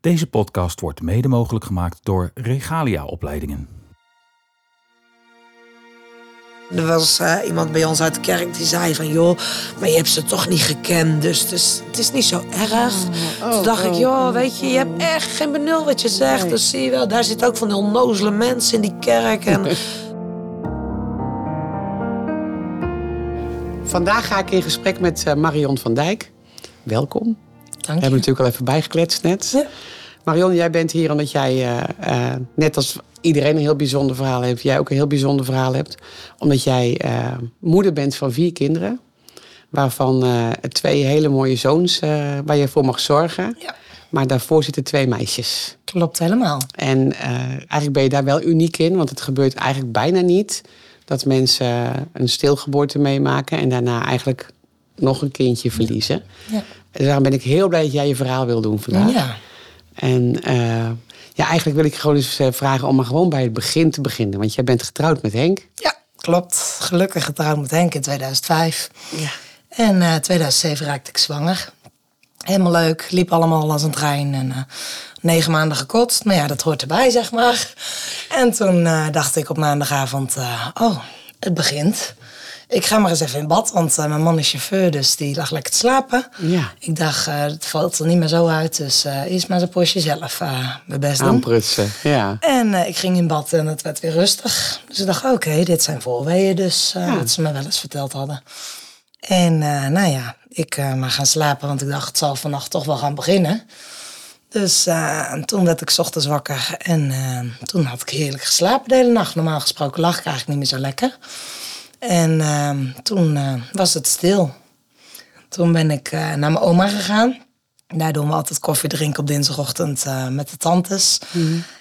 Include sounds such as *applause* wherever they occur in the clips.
Deze podcast wordt mede mogelijk gemaakt door Regalia Opleidingen. Er was eh, iemand bij ons uit de kerk die zei van... joh, maar je hebt ze toch niet gekend, dus het is, het is niet zo erg. Toen dacht ik, joh, weet je, je hebt echt geen benul wat je zegt. Dus zie je wel, daar zitten ook van die onnozele mensen in die kerk. En *laughs* Vandaag ga ik in gesprek met eh, Marion van Dijk. Welkom. We dank hebben natuurlijk al even bijgekletst net. Ja. Marion, jij bent hier omdat jij, eh, eh, net als iedereen een heel bijzonder verhaal heeft, jij ook een heel bijzonder verhaal hebt. Omdat jij eh, moeder bent van vier kinderen. Waarvan twee hele mooie zoons waar je voor mag zorgen. Ja. Maar daarvoor zitten twee meisjes. Klopt helemaal. En eigenlijk ben je daar wel uniek in, want het gebeurt eigenlijk bijna niet dat mensen een stilgeboorte meemaken en daarna eigenlijk nog een kindje verliezen. Ja. Dus daarom ben ik heel blij dat jij je verhaal wil doen vandaag. Ja. En eh, ja, eigenlijk wil ik je gewoon eens eh, vragen om maar gewoon bij het begin te beginnen. Want jij bent getrouwd met Henk. ja, klopt. Gelukkig getrouwd met Henk in 2005. Ja. En eh 2007 raakte ik zwanger. Helemaal leuk, liep allemaal als een trein. En eh, negen maanden gekotst. Maar ja, dat hoort erbij, zeg maar. En toen eh, dacht ik op maandagavond, eh, oh, het begint. Ik ga maar eens even in bad, want eh, mijn man is chauffeur, dus die lag lekker te slapen. Ja. Ik dacht, eh, het valt er niet meer zo uit, dus eh eerst maar zijn postje zelf mijn best doen. Aanprutsen. Ja. En ik ging in bad en het werd weer rustig. Dus ik dacht, oké, dit zijn voorweeën dus, Ja. dat ze me wel eens verteld hadden. En nou ja, ik maar gaan slapen, want ik dacht, het zal vannacht toch wel gaan beginnen. Dus en toen werd ik 's ochtends wakker en toen had ik heerlijk geslapen de hele nacht. Normaal gesproken lag ik eigenlijk niet meer zo lekker. En eh, toen eh, was het stil. Toen ben ik eh, naar mijn oma gegaan. Daar doen we altijd koffie drinken op dinsdagochtend eh, met de tantes.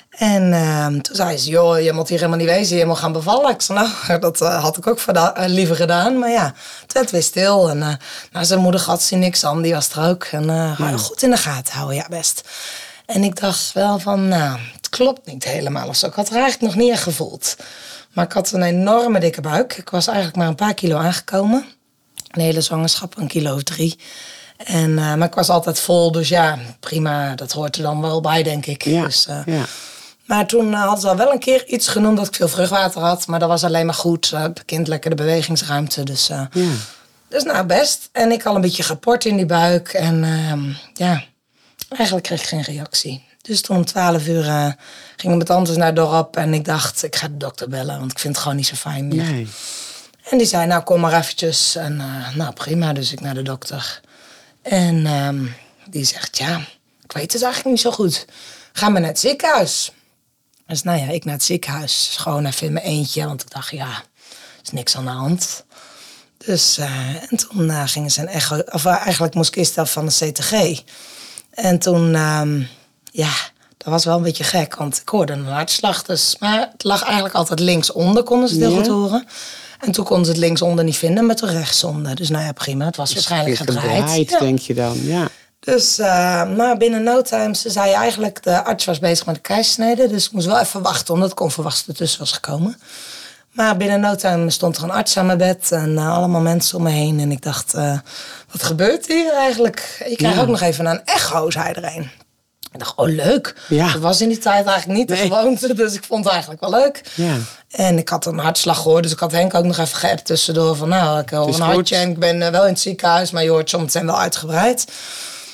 En ehm, toen zei ze, joh, je moet hier helemaal niet wezen, je moet gaan bevallen. Ik zei, nou, *laughs* dat had ik ook liever gedaan. Maar ja, het werd weer stil. En nou, zijn moeder had ze niks aan, die was er ook. En ga je goed in de gaten houden, ja best. En ik dacht wel van, nou, het klopt niet helemaal of zo. Ik had het eigenlijk nog niet echt gevoeld. Maar ik had een enorme dikke buik. Ik was eigenlijk maar een paar kilo aangekomen. Een hele zwangerschap, een kilo of drie. En, eh, maar ik was altijd vol, dus ja, prima. Dat hoort er dan wel bij, denk ik. Ja. Dus, eh, ja. maar toen uh, hadden ze al wel een keer iets genoemd dat ik veel vruchtwater had. Maar dat was alleen maar goed. Het kind lekker de bewegingsruimte. Dus, Ja. dus nou, best. En ik al een beetje geport in die buik. En uh, ja, eigenlijk kreeg ik geen reactie. Dus toen om 12 uur uh, gingen mijn tantes naar het dorp. En ik dacht, ik ga de dokter bellen. Want ik vind het gewoon niet zo fijn meer. Nee. En die zei, nou kom maar eventjes. En uh, nou prima, dus ik naar de dokter. En uh, die zegt, ja, ik weet het eigenlijk niet zo goed. Ga maar naar het ziekenhuis. Dus nou ja, ik naar het ziekenhuis. Gewoon even in mijn eentje. Want ik dacht, ja, is niks aan de hand. Dus, uh, en toen uh, gingen ze een echo... Of eigenlijk moest ik eerst af van de CTG. En toen, um, ja, dat was wel een beetje gek. Want ik hoorde een hartslag. Dus, maar het lag eigenlijk altijd linksonder, konden ze het heel goed horen. En toen konden ze het linksonder niet vinden, maar toen rechtsonder. Dus nou ja, prima. Het was waarschijnlijk gedraaid. Gedraaid, Ja. denk je dan. Ja. Dus uh, maar binnen no time, ze zei eigenlijk, de arts was bezig met de keizersnede. Dus ik moest wel even wachten, omdat ik onverwachts ertussen was gekomen. Maar binnen no time stond er een arts aan mijn bed en uh, allemaal mensen om me heen. En ik dacht, uh, wat gebeurt hier eigenlijk? Je krijgt Ja. ook nog even een echo, zei er een. Ik dacht, oh leuk. Ja. Dat was in die tijd eigenlijk niet de Nee. gewoonte, dus ik vond het eigenlijk wel leuk. Ja. En ik had een hartslag gehoord, dus ik had Henk ook nog even geappt tussendoor. Van nou, ik is een hartje en ik ben eh, wel in het ziekenhuis, maar je hoort soms wel uitgebreid.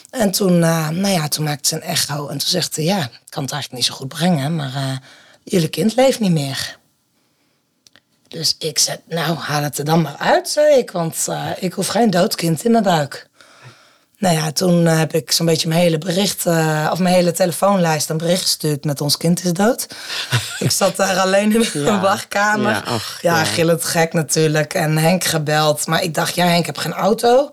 En toen, eh, nou ja, toen maakte ze een echo en toen zegt ze, ja, ik kan het eigenlijk niet zo goed brengen, maar eh, jullie kind leeft niet meer. Dus ik zei, nou, haal het er dan maar uit, zei ik, want ik hoef geen dood kind in mijn buik. Nou ja, toen eh, heb ik zo'n beetje mijn hele bericht, eh, of mijn hele telefoonlijst een bericht gestuurd met ons kind is dood. *laughs* ik zat daar alleen in Ja. wachtkamer. Ja, ach, ja, ja. gillend gek natuurlijk. En Henk gebeld. Maar ik dacht, ja, Henk heb geen auto.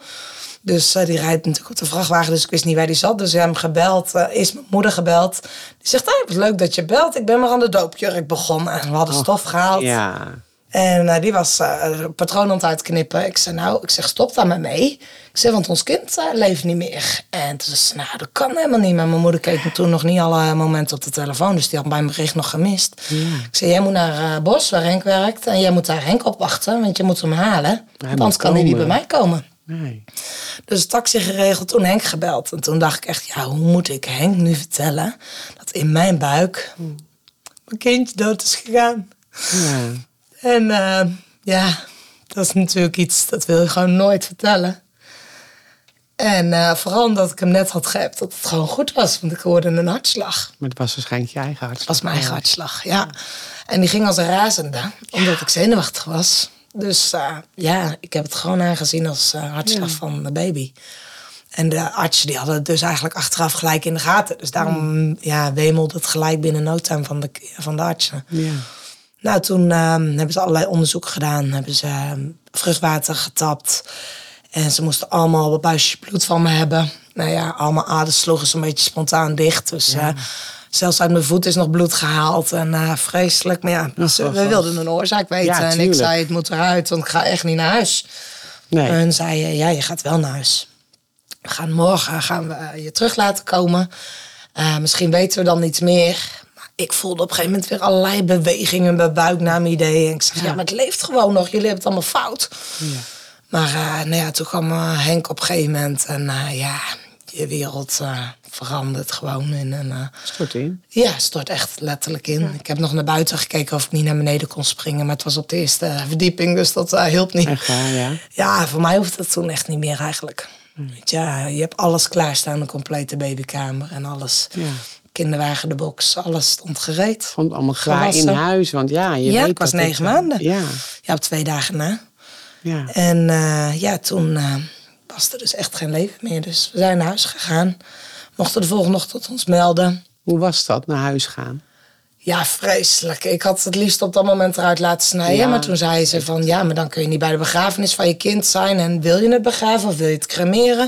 Dus eh, die rijdt natuurlijk op de vrachtwagen, dus ik wist niet waar die zat. Dus we hebben hem gebeld, is mijn moeder gebeld. Die zegt, hey, wat leuk dat je belt. Ik ben maar aan de doopjurk begonnen. En we hadden stof gehaald. Ja. En eh, die was eh patroon aan het uitknippen. Ik zei, nou, ik zeg, stop daar maar mee. Ik zei, want ons kind eh, leeft niet meer. En toen zei ze, nou, dat kan helemaal niet. Maar mijn moeder keek me toen nog niet alle momenten op de telefoon. Dus die had mijn bericht nog gemist. Ik zei, jij moet naar Bos, waar Henk werkt. En jij moet daar Henk opwachten, want je moet hem halen. Want anders kan hij niet bij mij komen. Nee. Dus taxi geregeld, toen Henk gebeld. En toen dacht ik echt, ja, hoe moet ik Henk nu vertellen dat in mijn buik mijn kindje dood is gegaan. Ja. En eh, ja, dat is natuurlijk iets dat wil je gewoon nooit vertellen. En eh, vooral omdat ik hem net had geappt dat het gewoon goed was, want ik hoorde een hartslag. Maar het was waarschijnlijk je eigen Dat hartslag. was mijn eigen hartslag, ja. En die ging als een razende, omdat ik zenuwachtig was. Dus eh, ja, ik heb het gewoon aangezien als hartslag Ja. van de baby. En de artsen die hadden het dus eigenlijk achteraf gelijk in de gaten. Dus daarom ja, wemelde het gelijk binnen no time van de, van de artsen. Ja. Nou, toen ehm, hebben ze allerlei onderzoek gedaan. Hebben ze ehm, vruchtwater getapt. En ze moesten allemaal een buisje bloed van me hebben. Nou ja, allemaal aders sloegen zo'n beetje spontaan dicht. Dus eh, zelfs uit mijn voet is nog bloed gehaald. En eh, vreselijk. Maar ja, ze- we wilden een oorzaak weten. Ja, en ik zei, het moet eruit, want ik ga echt niet naar huis. Nee. En zeiden, ja, je gaat wel naar huis. We gaan morgen gaan we eh, je terug laten komen. Misschien weten we dan iets meer. Ik voelde op een gegeven moment weer allerlei bewegingen in mijn buik naar mijn idee. En ik zeg, ja. maar het leeft gewoon nog. Jullie hebben het allemaal fout. Ja. Maar eh, nou ja, toen kwam eh, Henk op een gegeven moment. En eh, ja, je wereld verandert gewoon in een... Stort in. ja, stort echt letterlijk in. Ik heb nog naar buiten gekeken of ik niet naar beneden kon springen. Maar het was op de eerste verdieping, dus dat hielp niet. Echt waar, ja. Ja, voor mij hoeft het toen echt niet meer eigenlijk. Je, ja, je hebt alles klaarstaan, een complete babykamer en alles. Ja. Kinderwagen, de box, alles stond gereed. Vond allemaal klaar in huis. Want ja, je Ja, weet ik was negen eh, maanden. Ja, Ja, op twee dagen na. ja. En eh, ja, toen eh, was er dus echt geen leven meer. Dus we zijn naar huis gegaan. Mochten de volgende ochtend ons melden. Hoe was dat, naar huis gaan? Ja, vreselijk. Ik had het liefst op dat moment eruit laten snijden. Ja, maar toen zei ze van, ja, maar dan kun je niet bij de begrafenis van je kind zijn. En wil je het begraven of wil je het cremeren?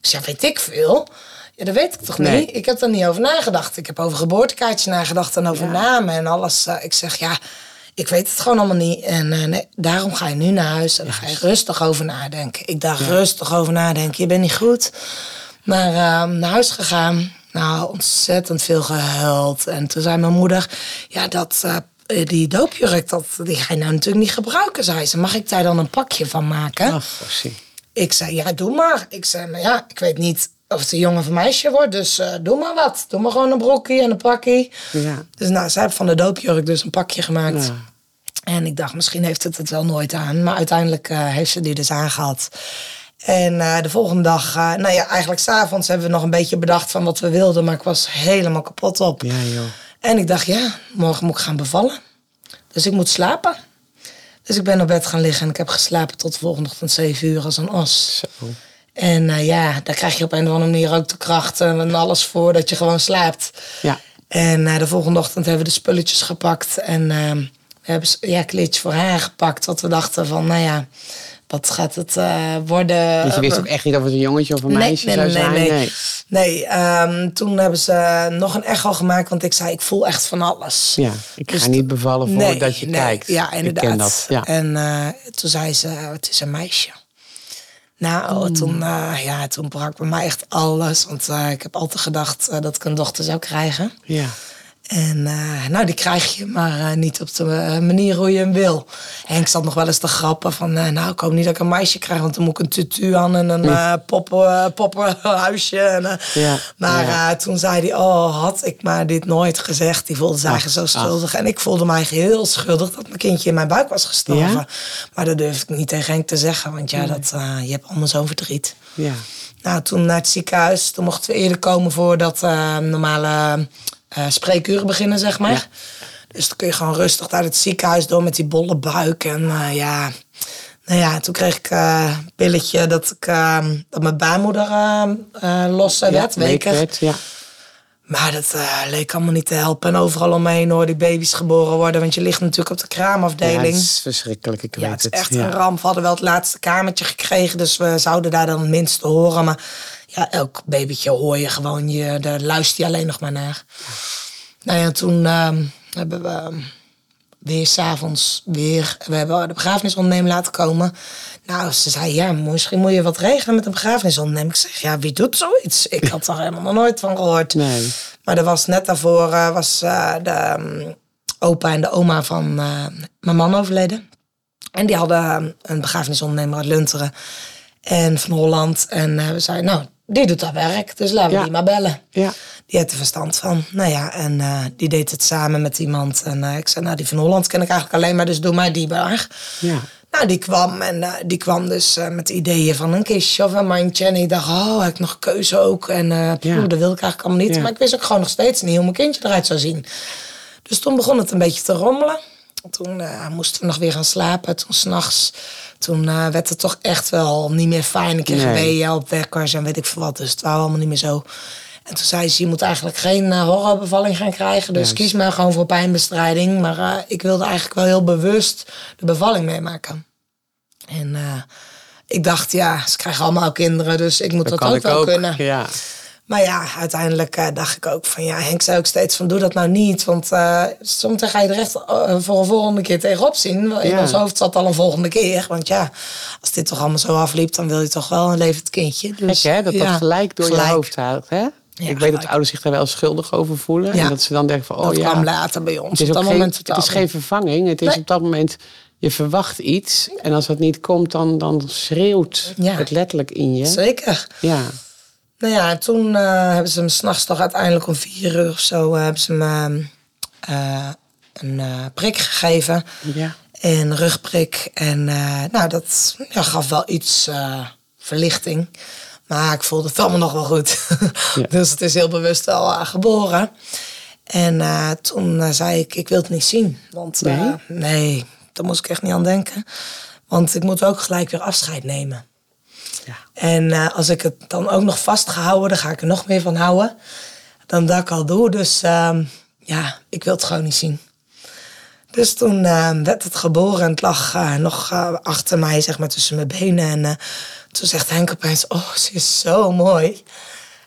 Ik zei, ja, weet ik veel. Ja, dat weet ik toch Nee. niet? Ik heb er niet over nagedacht. Ik heb over geboortekaartjes nagedacht en over Ja. namen en alles. Eh, ik zeg, ja, ik weet het gewoon allemaal niet. En eh, nee, daarom ga je nu naar huis en dan ga je rustig over nadenken. Ik dacht, rustig over nadenken. Je bent niet goed. Maar eh, naar huis gegaan. Nou, ontzettend veel gehuild. En toen zei mijn moeder, ja, dat... eh, die doopjurk, dat, die ga je nou natuurlijk niet gebruiken, zei ze. Mag ik daar dan een pakje van maken? Ach, Gossie. Ik zei, ja, doe maar. Ik zei, maar ja, ik weet niet of het een jongen of een meisje wordt. Dus eh, doe maar wat. Doe maar gewoon een broekje en een pakje. Ja. Dus nou, zij heeft van de doopjurk dus een pakje gemaakt. Ja. En ik dacht, misschien heeft het het wel nooit aan. Maar uiteindelijk eh, heeft ze die dus aangehad. En eh, de volgende dag, nou ja, eigenlijk s'avonds hebben we nog een beetje bedacht van wat we wilden. Maar ik was helemaal kapot op. Ja, joh. En ik dacht, ja, morgen moet ik gaan bevallen. Dus ik moet slapen. Dus ik ben op bed gaan liggen en ik heb geslapen tot de volgende ochtend 7 uur als een os. Zo. En eh, ja, daar krijg je op een of andere manier ook de krachten en alles voor dat je gewoon slaapt. Ja. En eh, de volgende ochtend hebben we de spulletjes gepakt. En eh, we hebben ja, kleedjes voor haar gepakt. Want we dachten van, nou ja, wat gaat het eh, worden? Want je wist ook echt niet of het een jongetje of een Nee, meisje nee, zou nee, zijn. nee, nee. Nee, ehm, toen hebben ze nog een echo gemaakt. Want ik zei, ik voel echt van alles. Ja, ik Dus ga niet bevallen voordat je nee. kijkt. Ja, inderdaad. Ik ken dat. Ja. En eh, toen zei ze, het is een meisje. Nou, toen, eh, ja, toen brak bij mij echt alles. Want eh, ik heb altijd gedacht eh, dat ik een dochter zou krijgen. ja. En eh, nou, die krijg je, maar eh, niet op de eh, manier hoe je hem wil. Henk zat nog wel eens te grappen van... nou, ik hoop niet dat ik een meisje krijg... want dan moet ik een tutu aan en een poppen, poppenhuisje. En, Ja, maar ja. toen zei hij... oh, had ik maar dit nooit gezegd. Die voelde zich eigenlijk zo schuldig. En ik voelde mij heel schuldig dat mijn kindje in mijn buik was gestorven. Ja? Maar dat durf ik niet tegen Henk te zeggen. Want ja, dat, je hebt allemaal zo'n verdriet. ja. Nou, toen naar het ziekenhuis. Toen mochten we eerder komen voordat normale spreekuren beginnen, zeg maar. Ja. Dus dan kun je gewoon rustig naar het ziekenhuis door met die bolle buik. En eh, ja, nou ja, toen kreeg ik eh, een pilletje dat, ik, eh, dat mijn baarmoeder eh eh, los werd, ja, weken. werd, ja. Maar dat eh, leek allemaal niet te helpen. En overal omheen hoor die baby's geboren worden. Want je ligt natuurlijk op de Ja, kraamafdeling. het is verschrikkelijk, ik Ja, weet het is echt ja. een ramp. We hadden wel het laatste kamertje gekregen, dus we zouden daar dan het minste horen. Maar ja, elk babytje hoor je gewoon, je, daar luister je alleen nog maar naar. Nou ja, toen ehm, hebben we ehm, weer s'avonds weer, we hebben de begrafenisondernemer laten komen. Nou, ze zei, ja, misschien moet je wat regelen met een begrafenisondernemer. Ik zeg, ja, wie doet zoiets? Ik had daar helemaal nog nooit van gehoord. Nee. Maar er was net daarvoor eh, was, eh, de ehm, opa en de oma van eh, mijn man overleden. En die hadden een begrafenisondernemer uit Lunteren. En van Holland. En we zeiden, nou, die doet dat werk. Dus laten we Ja. die maar bellen. Ja. Die heeft er verstand van. Nou ja, en eh, die deed het samen met iemand. En eh, ik zei, nou, die van Holland ken ik eigenlijk alleen maar. Dus doe maar die maar. Ja. Nou, die kwam en eh, die kwam dus met ideeën van een kistje of een mandje. En ik dacht, oh, heb ik nog keuze ook? En poeh, Ja. dat wil ik eigenlijk allemaal niet. Maar ik wist ook gewoon nog steeds niet hoe mijn kindje eruit zou zien. Dus toen begon het een beetje te rommelen. Toen eh, moesten we nog weer gaan slapen. Toen s'nachts, toen eh, werd het toch echt wel niet meer fijn. Ik kreeg Nee. weeën op wekkers en weet ik veel wat. Dus het wou allemaal niet meer zo. En toen zei ze, je moet eigenlijk geen eh, horrorbevalling gaan krijgen. Dus Juist. kies maar gewoon voor pijnbestrijding. Maar ik wilde eigenlijk wel heel bewust de bevalling meemaken. En ik dacht, ja, ze krijgen allemaal kinderen, dus ik moet dat, ook wel ook. kunnen. Ja. Maar ja, uiteindelijk eh, dacht ik ook van ja, Henk zei ook steeds van doe dat nou niet. Want eh soms ga je er echt eh, voor een volgende keer tegenop zien. In Ja. ons hoofd zat al een volgende keer. Want ja, als dit toch allemaal zo afliep, dan wil je toch wel een levend kindje. Dus, Gek hè, dat ja, dat gelijk door gelijk. je hoofd haalt. Hè? ik weet gelijk. dat ouders zich daar wel schuldig over voelen. En dat ze dan denken van, oh Dat ja. kwam later bij ons. Het is, op dat geen, moment het is geen vervanging. Het is Nee. op dat moment, je verwacht iets. En als dat niet komt, dan, dan schreeuwt Ja. het letterlijk in je. Zeker. Ja. Nou ja, en toen eh, hebben ze hem s'nachts toch uiteindelijk om vier uur of zo eh, hebben ze hem eh, eh, een prik gegeven. ja. En rugprik. En nou, dat ja, gaf wel iets verlichting. Maar ik voelde het allemaal nog wel goed. Ja. *laughs* dus het is heel bewust wel eh, geboren. En toen zei ik, ik wil het niet zien. Want Nee? nee, daar moest ik echt niet aan denken. Want ik moet ook gelijk weer afscheid nemen. Ja. En eh, als ik het dan ook nog vastgehouden, dan ga ik er nog meer van houden. Dan dat ik al doe. Dus ehm, ja, ik wil het gewoon niet zien. Dus toen eh, werd het geboren en het lag eh, nog eh, achter mij, zeg maar, tussen mijn benen. En toen zegt Henk opeens, oh, ze is zo mooi.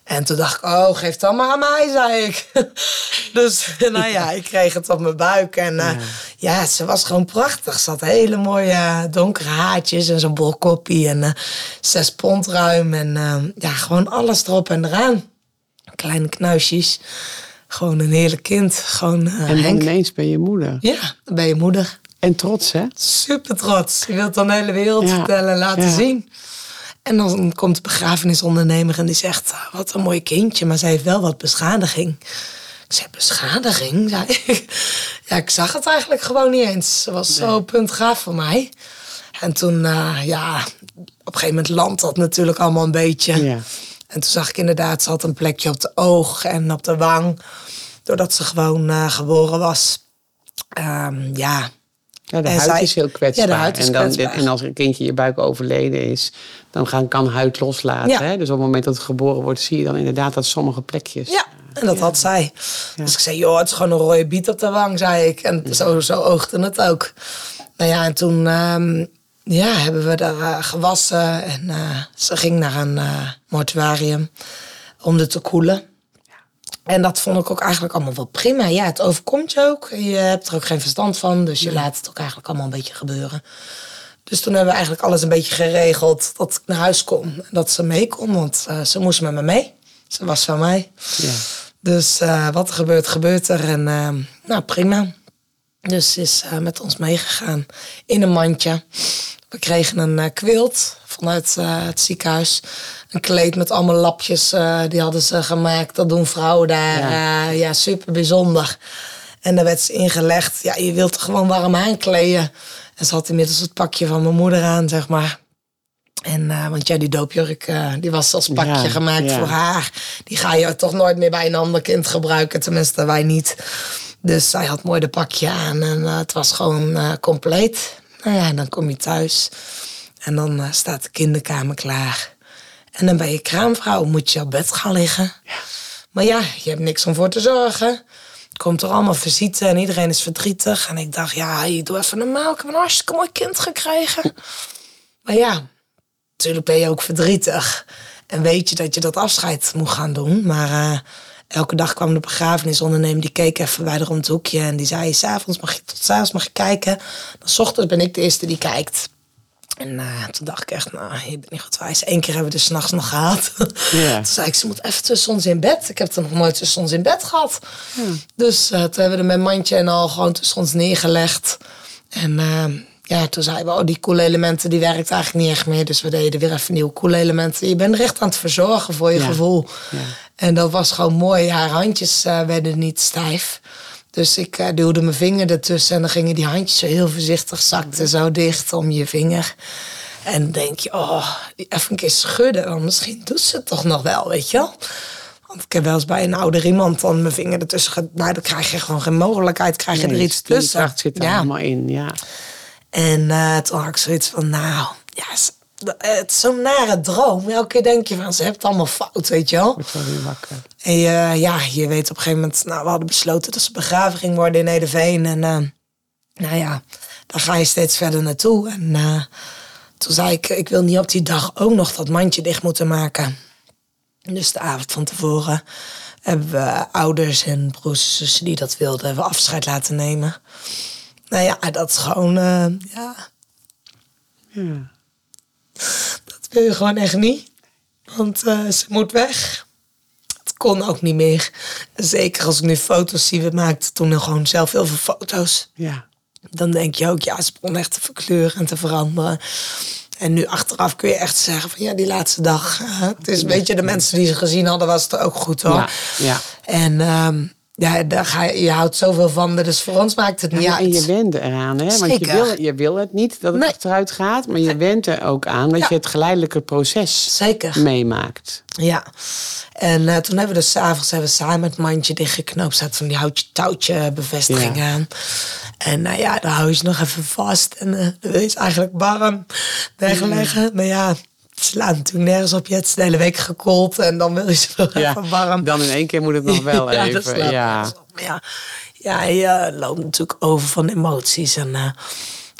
En toen dacht ik, oh, geef het dan maar aan mij, zei ik. *laughs* dus *laughs* nou ja, ik kreeg het op mijn buik. En eh, ja. ze was gewoon prachtig. Ze had hele mooie eh, donkere haartjes en zo'n bol koppie. En eh, zes pond ruim. En ja, gewoon alles erop en eraan. Kleine knuisjes. Gewoon een heerlijk kind. Gewoon eh, En dan Henk. ineens ben je moeder. Ja, dan ben je moeder. En trots, hè? Super trots. Je wilt dan de hele wereld Ja. vertellen en laten Ja. zien. En dan komt de begrafenisondernemer en die zegt... "Ah, wat een mooi kindje, maar ze heeft wel wat beschadiging. Ik zei, beschadiging? Zei ik. *laughs* Ja, ik zag het eigenlijk gewoon niet eens. Ze was zo puntgaaf voor mij. En toen, eh, ja, op een gegeven moment landt dat natuurlijk allemaal een beetje. Ja. En toen zag ik inderdaad, ze had een plekje op de oog en op de wang. Doordat ze gewoon eh, geboren was. Ehm, ja, Ja, de En huid zij- is heel kwetsbaar. Ja, de huid is en, dan, kwetsbaar. en als een kindje in je buik overleden is, dan gaan, kan huid loslaten. Ja. Hè? Dus op het moment dat het geboren wordt, zie je dan inderdaad dat sommige plekjes. Ja, en dat had zij. Dus ik zei, joh, het is gewoon een rode biet op de wang, zei ik. En zo, zo oogde het ook. Nou ja, en toen ehm, ja, hebben we daar eh, gewassen. En eh, ze ging naar een eh, mortuarium om het te koelen. En dat vond ik ook eigenlijk allemaal wel prima. Ja, het overkomt je ook. Je hebt er ook geen verstand van. Dus je laat het ook eigenlijk allemaal een beetje gebeuren. Dus toen hebben we eigenlijk alles een beetje geregeld dat ik naar huis kon. En dat ze mee kon, want eh, ze moest met me mee. Ze was van mij. Ja. Dus eh, wat er gebeurt, gebeurt er. En eh, nou, prima. Dus ze is met ons meegegaan in een mandje. We kregen een quilt vanuit het ziekenhuis. Een kleed met allemaal lapjes, die hadden ze gemaakt. Dat doen vrouwen daar. Ja, ja super bijzonder. En daar werd ze ingelegd. Ja, je wilt er gewoon warm aankleden. En ze had inmiddels het pakje van mijn moeder aan, zeg maar. En, eh, want ja, die doopjurk, eh, die was als pakje Ja, gemaakt ja. voor haar. Die ga je toch nooit meer bij een ander kind gebruiken. Tenminste, wij niet. Dus zij had mooi de pakje aan en eh, het was gewoon compleet. Nou ja, dan kom je thuis en dan staat de kinderkamer klaar. En dan ben je kraamvrouw, moet je op bed gaan liggen. Maar ja, je hebt niks om voor te zorgen. Komt er allemaal visite en iedereen is verdrietig. En ik dacht, ja, ik doe even normaal. Ik heb een hartstikke mooi kind gekregen. Maar ja, natuurlijk ben je ook verdrietig. En weet je dat je dat afscheid moet gaan doen. Maar eh, elke dag kwam de begrafenisondernemer. Die keek even bij om het hoekje. En die zei, s'avonds mag je, tot s'avonds mag je kijken. Dan 's ochtends ben ik de eerste die kijkt. En eh, toen dacht ik echt, nou, je bent niet goed wijs. Eén keer hebben we dus s'nachts nog gehad. *laughs* Ja. toen zei ik, ze moet even tussen ons in bed. Ik heb er nog nooit tussen ons in bed gehad. Dus eh, toen hebben we er met mandje en al gewoon tussen ons neergelegd. En eh, ja, toen zeiden we, oh, die koelelementen die werkt eigenlijk niet echt meer. Dus we deden weer even nieuwe koelelementen. Je bent er echt aan het verzorgen voor je Ja. gevoel. Ja. En dat was gewoon mooi. Haar handjes werden niet stijf. Dus ik eh, duwde mijn vinger ertussen en dan gingen die handjes zo heel voorzichtig zakten zo dicht om je vinger. En dan denk je, oh, even een keer schudden, want misschien doet ze het toch nog wel, weet je wel. Want ik heb wel eens bij een ouder iemand dan mijn vinger ertussen ge- Nou, dan krijg je gewoon geen mogelijkheid, krijg je er Nee, iets tussen. kracht zit er Ja. allemaal in, ja. En eh, toen had ik zoiets van, nou, ja, het is zo'n nare droom. Elke keer denk je van, ze hebben het allemaal fout, weet je wel. Wordt wel weer wakker. En je, ja, je weet op een gegeven moment, nou, we hadden besloten dat ze begraven ging worden in Edeveen. En eh, nou ja, dan ga je steeds verder naartoe. En eh, toen zei ik, ik wil niet op die dag ook nog dat mandje dicht moeten maken. Dus de avond van tevoren hebben we ouders en broers en zussen die dat wilden, hebben we afscheid laten nemen. Nou ja, dat is gewoon, eh, ja, Ja. Dat wil je gewoon echt niet. Want eh, ze moet weg. Het kon ook niet meer. Zeker als ik nu foto's zie. We maakten toen nog gewoon zelf heel veel foto's. ja. Dan denk je ook, ja, ze begon echt te verkleuren en te veranderen. En nu achteraf kun je echt zeggen van ja, die laatste dag. eh, het is een beetje de mensen die ze gezien hadden, was het ook goed hoor. Ja, ja. En ehm, ja, daar ga je, je houdt zoveel van. Dus voor ons maakt het niet Ja, uit. en je went eraan, hè? Want je wil, je wil het niet dat het Nee. achteruit gaat, maar je went er ook aan dat Ja. je het geleidelijke proces Zeker. meemaakt. Ja, en eh, toen hebben we dus s'avonds hebben we samen het mandje dichtgeknoopt. Zat van die houtje touwtje bevestiging Ja. aan. En nou ja, dan hou je ze nog even vast. En eh, dan wil je ze eigenlijk warm wegleggen. Maar ja, het slaat natuurlijk nergens op. Je hebt ze de hele week gekoeld. En dan wil je ze even warm. Dan in één keer moet het nog wel *laughs* Ja, dat even. slaat Ja, op. Ja, ja, je loopt natuurlijk over van emoties. En eh,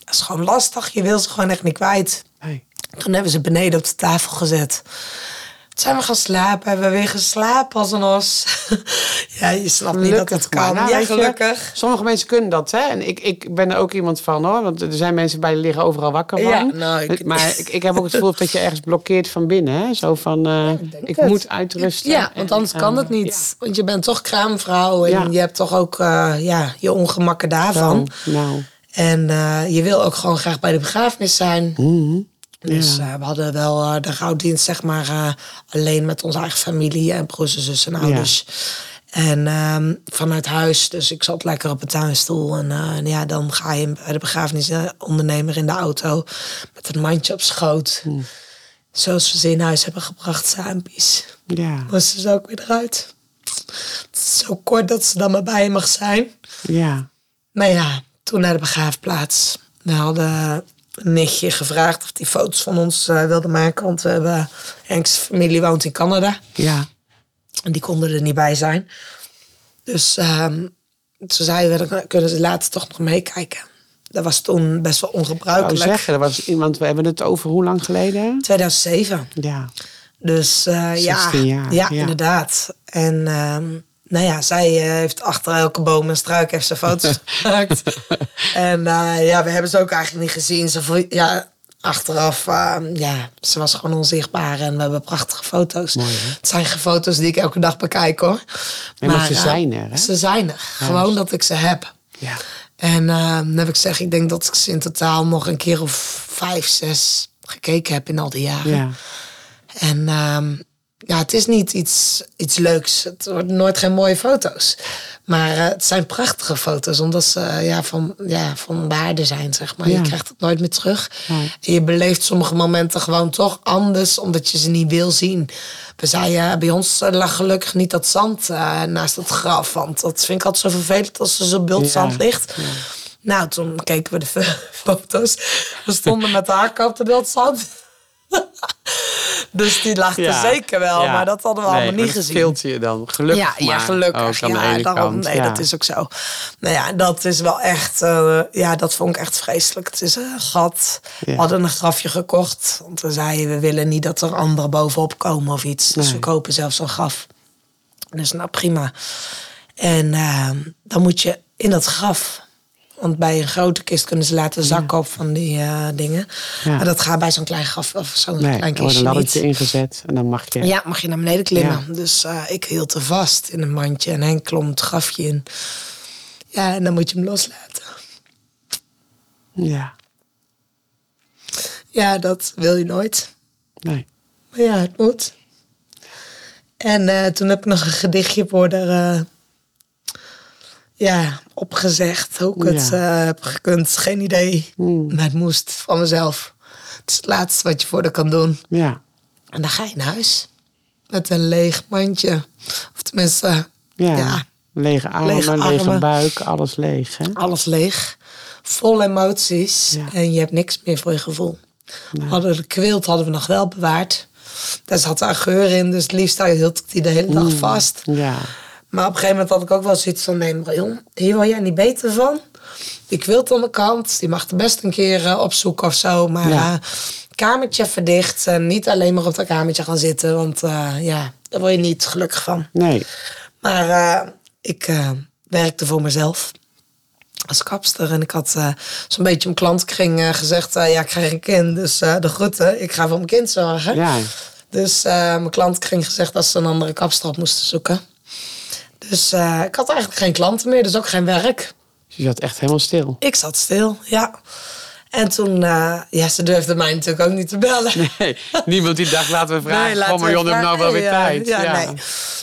dat is gewoon lastig. Je wil ze gewoon echt niet kwijt. Nee. Toen hebben ze beneden op de tafel gezet. Zijn we gaan slapen. Hebben we weer geslapen als een os. *laughs* ja, je snapt niet dat het kan. Nou, ja, je, gelukkig. sommige mensen kunnen dat, hè? En ik, ik ben er ook iemand van, hoor. Want er zijn mensen bij die liggen overal wakker van. Ja, nou, ik- Maar ik, ik heb ook het gevoel dat je ergens blokkeert van binnen, hè? Zo van, eh, ik, moet uitrusten. Ja, want En, anders kan eh, het niet. Want je bent toch kraamvrouw. En je hebt toch ook eh, ja, je ongemakken daarvan. Zo, nou. En je wil ook gewoon graag bij de begrafenis zijn. Mhm. Dus Ja. eh, we hadden wel eh, de rouwdienst, zeg maar, eh, alleen met onze eigen familie en broers en zussen en ouders. En ehm, vanuit huis, dus ik zat lekker op een tuinstoel. En en ja, dan ga je bij de begrafenisondernemer in de auto met een mandje op schoot. Zoals we ze in huis hebben gebracht, saampies. Ja, Moesten ze ook weer eruit. Zo kort dat ze dan maar bij je mag zijn. ja. Maar ja, toen naar de begraafplaats. We hadden nichtje gevraagd of die foto's van ons eh, wilde maken. Want we hebben, Henk's familie woont in Canada. Ja, En die konden er niet bij zijn. Dus toen zeiden we, dan kunnen ze later toch nog meekijken. Dat was toen best wel ik ongebruikelijk. zeggen, er was iemand, we hebben het over hoe lang geleden? 2007. Ja, Dus eh, ja, 16 jaar, ja, ja. inderdaad. En ehm, nou ja, zij eh, heeft achter elke boom en struik heeft ze foto's *laughs* gemaakt. en eh, ja, we hebben ze ook eigenlijk niet gezien. Ze, ja, achteraf, ehm, ja, ze was gewoon onzichtbaar en we hebben prachtige foto's. Mooi, hè? het zijn geen foto's die ik elke dag bekijk hoor. Nee, maar ze eh, zijn er, hè? Ze zijn er. Gewoon dat ik ze heb. ja. En eh, dan heb ik gezegd, ik denk dat ik ze in totaal nog een keer of vijf, zes gekeken heb in al die jaren. ja. En ehm, ja, het is niet iets, iets leuks. Het worden nooit geen mooie foto's. Maar eh, het zijn prachtige foto's, omdat ze eh, ja, van, ja, van waarde zijn, zeg maar. Ja. Je krijgt het nooit meer terug. En je beleeft sommige momenten gewoon toch anders, omdat je ze niet wil zien. We zeiden, bij ons eh, lag gelukkig niet dat zand eh, naast het graf. Want dat vind ik altijd zo vervelend als er zo bult Ja, zand ligt. Nou, toen keken we de *laughs* foto's. We stonden met de hakken op de beeldzand. *laughs* dus die lag er Ja, zeker wel, ja. maar dat hadden we Nee, allemaal niet gezien. scheelt je dan, gelukkig ja, gelukkig. ja, daarom, nee, dat is ook zo. Nou ja, dat is wel echt, eh, ja, dat vond ik echt vreselijk. Het is een gat. We hadden een grafje gekocht, want we zeiden, we willen niet dat er anderen bovenop komen of iets. Dus Nee. we kopen zelfs een graf. Dus nou, prima. En eh, dan moet je in dat graf... Want bij een grote kist kunnen ze laten zakken op van die eh, dingen. Ja. Maar dat gaat bij zo'n klein graf of zo'n Nee, klein er wordt kistje een laddertje ingezet en dan mag je... Ja, mag je naar beneden klimmen. Dus eh, ik hield er vast in een mandje en Henk klom het grafje in. Ja, en dan moet je hem loslaten. Ja. Ja, dat wil je nooit. Nee. Maar ja, het moet. En eh, toen heb ik nog een gedichtje voor eh, ja, opgezegd. Hoe ik het Ja. eh, heb gekund, geen idee. Hmm. Maar het moest van mezelf. Het is het laatste wat je voor haar kan doen. Ja. En dan ga je naar huis. Met een leeg mandje. Of tenminste, Ja. Ja. Lege armen, Lege buik, alles leeg. Hè? alles leeg. Vol emoties. Ja. En je hebt niks meer voor je gevoel. We Hadden de kwilt hadden we nog wel bewaard. Daar zat een geur in, dus het liefst hield ik die de hele dag vast. Ja. Maar op een gegeven moment had ik ook wel zoiets van... nee, Marion, hier word jij niet beter van. Die kwilt aan de kant, die mag er best een keer eh, opzoeken of zo. Maar Ja. eh, kamertje verdicht en niet alleen maar op dat kamertje gaan zitten. Want eh, ja, daar word je niet gelukkig van. Nee. Maar ik werkte voor mezelf als kapster. En ik had zo'n beetje mijn klantenkring eh, gezegd... ja, ik krijg een kind, dus de groeten. Ik ga voor mijn kind zorgen. Ja. Dus mijn klantenkring gezegd dat ze een andere kapster op moesten zoeken. Dus eh, ik had eigenlijk geen klanten meer, dus ook geen werk. Dus je zat echt helemaal stil. Ik zat stil, ja. En toen, eh, ja, ze durfde mij natuurlijk ook niet te bellen. Nee, niemand die dacht, laten we vragen. Nee, Nee, oh, Marion heeft nou wel weer tijd. Ja, Ja, nee.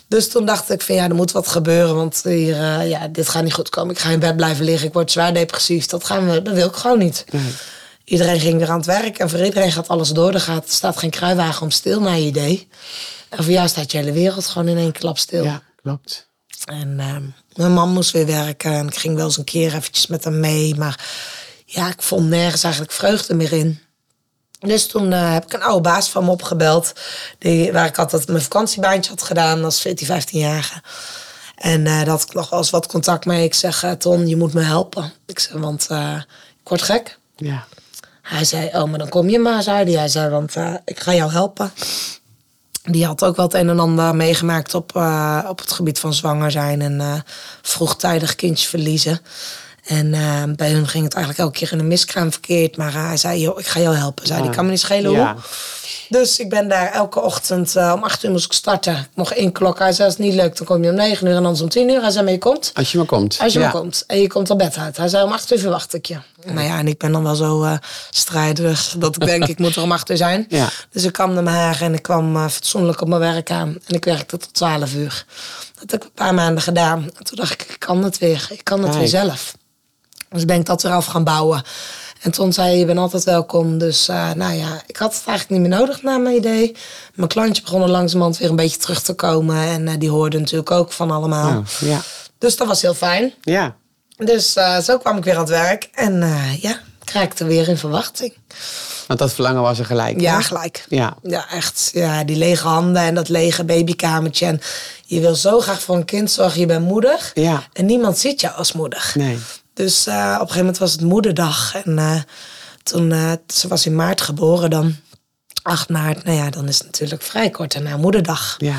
Dus toen dacht ik van ja, er moet wat gebeuren. Want hier, eh, ja, dit gaat niet goed komen. Ik ga in bed blijven liggen. Ik word zwaar depressief. Dat, gaan we, dat wil ik gewoon niet. Iedereen ging weer aan het werk. En voor iedereen gaat alles door. Er gaat, staat geen kruiwagen om stil naar je idee. En voor jou staat je hele wereld gewoon in één klap stil. Ja, klopt. En ehm, mijn man moest weer werken. En ik ging wel eens een keer eventjes met hem mee. Maar ja, ik vond nergens eigenlijk vreugde meer in. Dus toen eh, heb ik een oude baas van me opgebeld. Die, waar ik altijd mijn vakantiebaantje had gedaan als 14, 15-jarige. En eh, daar had ik nog wel eens wat contact mee. Ik zeg, eh, Ton, je moet me helpen. Ik zeg, want ik word gek. Ja. Hij zei, oh, maar dan kom je maar, zei hij. Hij zei, want ik ga jou helpen. Die had ook wel het een en ander meegemaakt op, eh, op het gebied van zwanger zijn en eh, vroegtijdig kindje verliezen. En eh, bij hun ging het eigenlijk elke keer in een miskraam verkeerd. Maar hij zei, joh, ik ga jou helpen. Zei, die kan me niet schelen Ja. hoe. Dus ik ben daar elke ochtend, eh, om acht uur moest ik starten. Ik mocht inklokken. Hij zei, als het niet lukt, dan kom je om negen uur en anders om tien uur. Hij zei, maar je komt. Als je maar komt. Als je ja. maar komt en je komt al bed uit. Hij zei om acht uur verwacht ik je. Nou ja, en ik ben dan wel zo eh strijderig dat ik denk ik moet er om acht uur zijn. Ja. Dus ik kwam naar mijn haar en ik kwam eh, fatsoenlijk op mijn werk aan. En ik werkte tot twaalf uur. Dat heb ik een paar maanden gedaan. En toen dacht ik, ik kan het weer. Ik kan het Kijk. weer zelf. Dus ben ik dat weer af gaan bouwen. En toen zei hij, je bent altijd welkom. Dus eh, nou ja, ik had het eigenlijk niet meer nodig naar mijn idee. Mijn klantje begon er langzamerhand weer een beetje terug te komen. En eh, die hoorde natuurlijk ook van allemaal. Oh, ja. Dus dat was heel fijn. Ja. Dus eh, zo kwam ik weer aan het werk. En ja, ik raakte weer in verwachting. Want dat verlangen was er gelijk. Ja, hè? gelijk. Ja. Ja, echt. Ja, die lege handen en dat lege babykamertje. En je wil zo graag voor een kind zorgen. Je bent moeder. Ja. En niemand ziet jou als moeder. Nee. Dus eh, op een gegeven moment was het moederdag. En eh, toen, eh, ze was in maart geboren dan. 8 maart, nou ja, dan is het natuurlijk vrij kort daarna moederdag. Ja.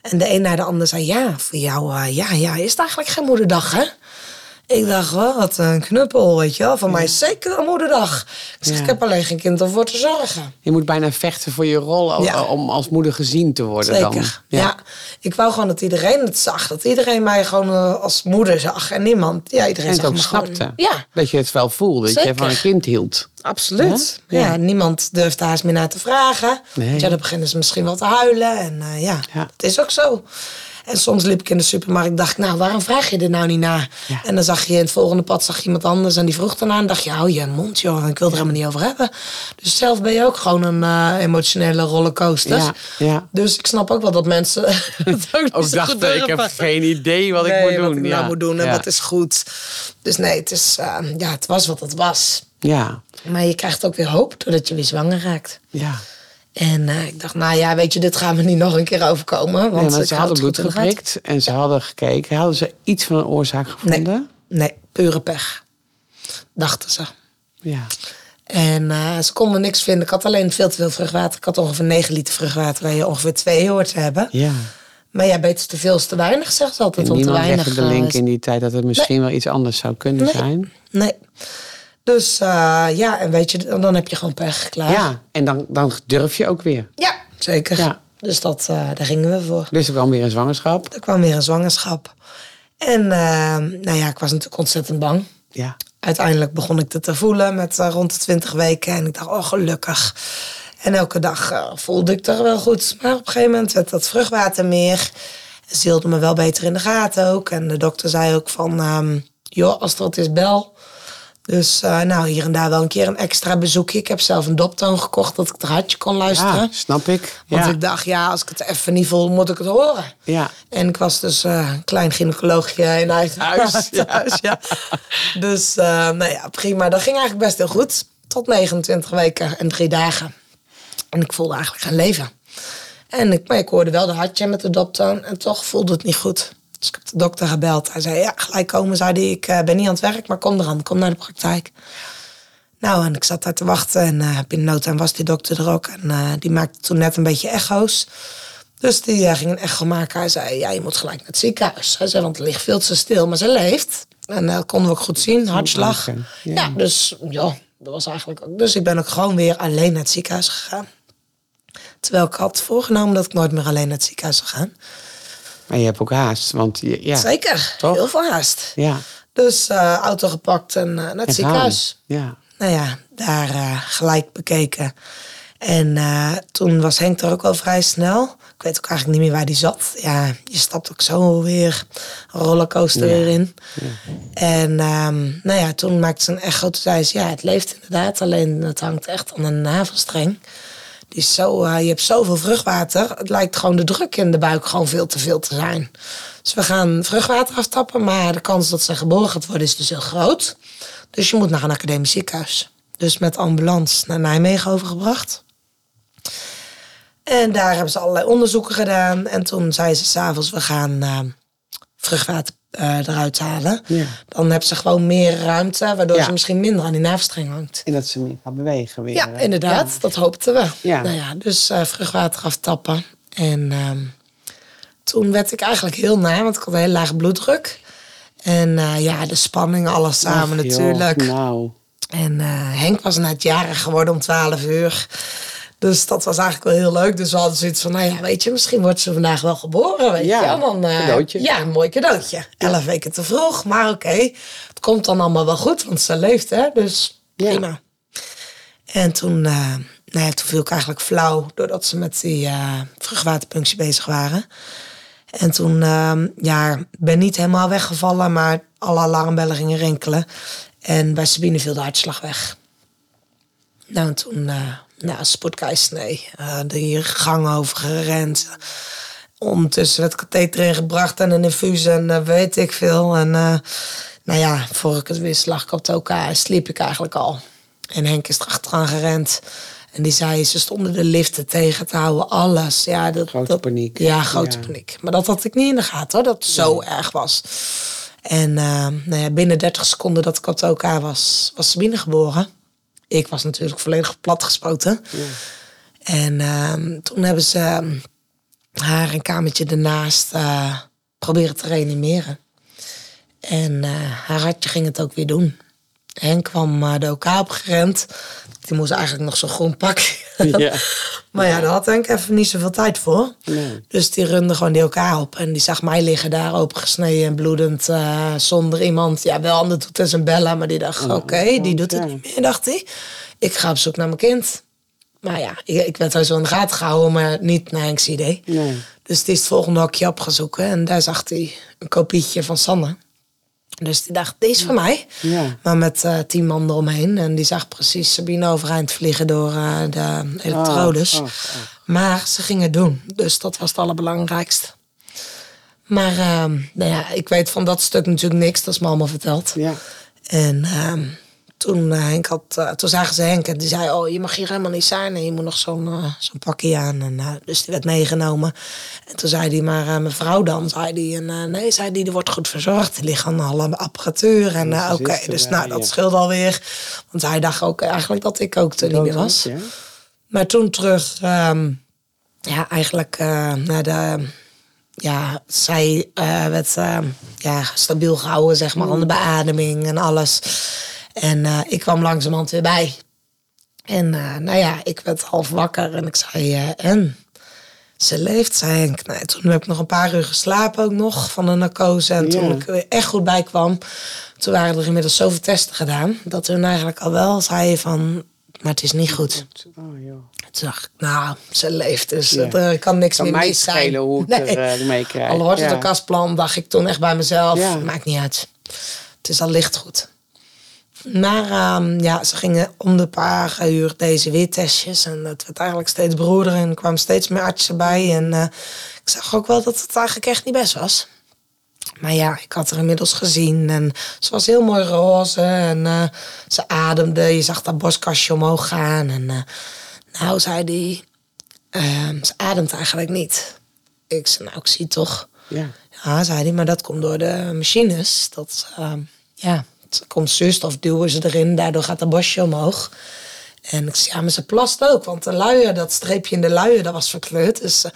En de een naar de ander zei, ja, voor jou, ja, ja, is het eigenlijk geen moederdag, hè? Ik dacht, wel, wat een knuppel, weet je wel. Van mij is zeker een moederdag. Ik zeg, Ja. ik heb alleen geen kind om voor te zorgen. Je moet bijna vechten voor je rol Ja. om als moeder gezien te worden Zeker. dan. Ja. ik wou gewoon dat iedereen het zag. Dat iedereen mij gewoon eh, als moeder zag. En niemand, ja, iedereen En het zag ook gewoon. snapte. Ja, Dat je het wel voelde. Dat je van een kind hield. absoluut. Ja? Niemand durft daar eens meer naar te vragen. Nee. Ja, dan beginnen ze misschien wel te huilen. En eh, ja, dat is ook zo. En soms liep ik in de supermarkt dacht ik, nou, waarom vraag je er nou niet naar? Ja. En dan zag je in het volgende pad zag je iemand anders en die vroeg daarna. En dacht je, hou je mond, joh. Ik wil er helemaal niet over hebben. Dus zelf ben je ook gewoon een eh, emotionele rollercoaster. Ja, ja. Dus ik snap ook wel dat mensen *laughs* ook Ook zo dacht goed ik, heb geen idee wat ik moet doen. wat ja. nou moet doen en wat is goed. Dus nee, het, is, eh, ja, het was wat het was. Ja, Maar je krijgt ook weer hoop doordat je weer zwanger raakt. ja. En eh, ik dacht, nou ja, weet je, dit gaan we niet nog een keer overkomen. Want Nee, ze hadden het bloed geprikt en ze hadden gekeken. Hadden ze iets van een oorzaak gevonden? Nee, pure pech. Dachten ze. Ja. En eh, ze konden niks vinden. Ik had alleen veel te veel vruchtwater. Ik had ongeveer 9 liter vruchtwater, waar je ongeveer 2 hoort te hebben. Ja. Maar ja, beter te veel is te weinig, zegt ze altijd. En want te niemand weinig. de eh, link is- in die tijd dat het misschien wel iets anders zou kunnen Nee. zijn. Nee. Dus eh, ja, en weet je, dan heb je gewoon pech, klaar. Ja, en dan, dan durf je ook weer. Ja, zeker. Ja. Dus dat, eh, daar gingen we voor. Dus er kwam weer een zwangerschap. Er kwam weer een zwangerschap. En eh, nou ja, ik was natuurlijk ontzettend bang. Ja. Uiteindelijk begon ik het te voelen met eh, rond de 20 weken. En ik dacht, oh gelukkig. En elke dag voelde ik er wel goed. Maar op een gegeven moment werd dat vruchtwater meer. Ze hielden me wel beter in de gaten ook. En de dokter zei ook van, ehm, joh, als wat is, bel. Dus eh, nou, hier en daar wel een keer een extra bezoekje. Ik heb zelf een doptoon gekocht dat ik het hartje kon luisteren. Ja, snap ik. Want ja. ik dacht, ja, als ik het even niet voel, moet ik het horen. ja. En ik was dus een klein gynaecoloogje in eigen huis. *laughs* *laughs* Ja. thuis, ja. Dus eh, nou ja, prima. Dat ging eigenlijk best heel goed. Tot 29 weken en drie dagen. En ik voelde eigenlijk geen leven. En ik, maar ik hoorde wel de hartje met de doptoon. En toch voelde het niet goed. Dus ik heb de dokter gebeld. Hij zei, ja, gelijk komen. Zei hij, ik eh, ben niet aan het werk, maar kom eraan. Kom naar de praktijk. Nou, en ik zat daar te wachten. En eh binnen no time was die dokter er ook. En eh, die maakte toen net een beetje echo's. Dus die ging een echo maken. Hij zei, ja, je moet gelijk naar het ziekenhuis. Hij zei, want het ligt veel te stil. Maar ze leeft. En dat konden we ook goed zien, hartslag. Ja. ja. dus ja, dat was eigenlijk ook. Dus ik ben ook gewoon weer alleen naar het ziekenhuis gegaan. Terwijl ik had voorgenomen dat ik nooit meer alleen naar het ziekenhuis zou gaan. Maar je hebt ook haast, want je, ja. Zeker, Toch? heel veel haast. Ja. Dus eh, auto gepakt en eh, naar het En ziekenhuis. gaan. Ja. Nou ja, daar eh, gelijk bekeken. En toen was Henk er ook al vrij snel. Ik weet ook eigenlijk niet meer waar die zat. Ja, je stapt ook zo weer een rollercoaster Ja. weer in. En ehm, nou ja, toen maakte ze een echo. Toen zei ze, ja, het leeft inderdaad. Alleen het hangt echt aan een navelstreng. Is zo, eh, je hebt zoveel vruchtwater. Het lijkt gewoon de druk in de buik gewoon veel te veel te zijn. Dus we gaan vruchtwater aftappen. Maar de kans dat ze geboren gaat worden is dus heel groot. Dus je moet naar een academisch ziekenhuis. Dus met ambulance naar Nijmegen overgebracht. En daar hebben ze allerlei onderzoeken gedaan. En toen zei ze s'avonds, we gaan vruchtwater eh, eruit halen. Ja. Dan hebben ze gewoon meer ruimte, waardoor Ja. ze misschien minder aan die navelstreng hangt. En dat ze meer gaan bewegen weer. Ja, hè? inderdaad. Dat hoopten we. Ja. Nou ja, dus eh, vruchtwater aftappen. En ehm, toen werd ik eigenlijk heel na, want ik had een heel laag bloeddruk. En eh, ja, de spanning, alles samen Ach, joh, natuurlijk. Nou, En Henk was net jarig geworden om 12 uur. Dus dat was eigenlijk wel heel leuk. Dus we hadden zoiets van, nou ja, weet je, misschien wordt ze vandaag wel geboren. Weet Ja, je? Dan, eh, cadeautje. Ja, een mooi cadeautje. Elf weken te vroeg, maar oké. Het komt dan allemaal wel goed, want ze leeft, hè. Dus Ja. prima. En toen, eh, nou ja, toen viel ik eigenlijk flauw, doordat ze met die eh vruchtwaterpunctie bezig waren. En toen, ehm, ja, ben niet helemaal weggevallen, maar alle alarmbellen gingen rinkelen. En bij Sabine viel de hartslag weg. Nou, en toen, nou, spoedkeizersnee. eh de gang over gerend. Ondertussen werd katheter ingebracht en een infuus en eh, weet ik veel. En eh, nou ja, voor ik het wist lag ik op de OK, sliep ik eigenlijk al. En Henk is erachteraan gerend. En die zei, ze stonden de liften tegen te houden, alles. Ja, dat, Grote dat- paniek. Ja, grote Ja. paniek. Maar dat had ik niet in de gaten hoor, dat het zo erg was. En nou ja, binnen 30 seconden dat ik op OK was, was Sabine geboren. Ik was natuurlijk volledig platgespoten. En ehm, toen hebben ze ehm, haar een kamertje ernaast eh, proberen te reanimeren. En eh, haar hartje ging het ook weer doen. Henk kwam eh, de OK opgerend. Die moest eigenlijk nog zo'n groen pakje. *laughs* Ja. maar ja, daar had Henk even niet zoveel tijd voor. Nee. Dus die runde gewoon die elkaar op. En die zag mij liggen daar opengesneden en bloedend. eh, zonder iemand. Ja, wel aan de toeters en bellen. Maar die dacht, oké, die doet het niet meer, dacht hij. Ik ga op zoek naar mijn kind. Maar ja, ik, ik werd wel zo in de gaten gehouden, maar niet naar Henk's idee. Nee. Dus die is het volgende hokje opgezoeken. En daar zag hij een kopietje van Sanne. Dus die dacht, deze is van mij. Ja. Maar met eh, tien man eromheen. En die zag precies Sabine overeind vliegen door eh, de elektrodes. Oh, oh, oh. Maar ze gingen het doen. Dus dat was het allerbelangrijkste. Maar ehm, nou ja, ik weet van dat stuk natuurlijk niks. Dat is me allemaal verteld. Ja. En ehm, toen, eh, Henk had, eh, toen zagen ze Henk en die zei... oh, je mag hier helemaal niet zijn en je moet nog zo'n eh, zo'n pakje aan. En, dus die werd meegenomen. En toen zei hij, maar mevrouw dan? Zei hij, en, nee, zei die wordt goed verzorgd. Die ligt aan alle apparatuur. En oké, dus nou, dat ja. scheelt alweer. Want hij dacht ook eigenlijk dat ik ook er niet meer was. Ja. Maar toen terug, ehm, ja, eigenlijk eh, naar de. Ja, zij werd eh, ja, stabiel gehouden, zeg maar, aan de beademing en alles. En eh, ik kwam langzamerhand weer bij. En eh, nou ja, ik werd half wakker en ik zei, eh, en? Ze leeft, zei ik. Nou, toen heb ik nog een paar uur geslapen ook nog van de narcose. En toen Ja. ik er echt goed bij kwam, toen waren er inmiddels zoveel testen gedaan. Dat hun eigenlijk al wel zeiden van, maar het is niet goed. Oh, joh. Toen dacht ik, nou, ze leeft, dus Ja. er kan niks Kan meer mis zijn. hoe ik Nee. er uh, mee krijg. Al wordt het een kastplan, dacht ik toen echt bij mezelf. Maakt niet uit. Het is al licht goed. Maar ehm, ja, ze gingen om de paar uur deze weer testjes. En het werd eigenlijk steeds broeder en er kwamen steeds meer artsen bij. En eh, ik zag ook wel dat het eigenlijk echt niet best was. Maar ja, ik had haar inmiddels gezien en ze was heel mooi roze en eh, ze ademde. Je zag dat borstkastje omhoog gaan. En eh, nou, zei die, ehm, ze ademt eigenlijk niet. Ik zei, nou, ik zie toch. Ja. Ja, zei hij, maar dat komt door de machines. Dat, ehm, ja, komt zuurstof, duwen ze erin, daardoor gaat de bosje omhoog. En ik zei, ja, maar ze plast ook, want de luier, dat streepje in de luier, dat was verkleurd. Dus eh,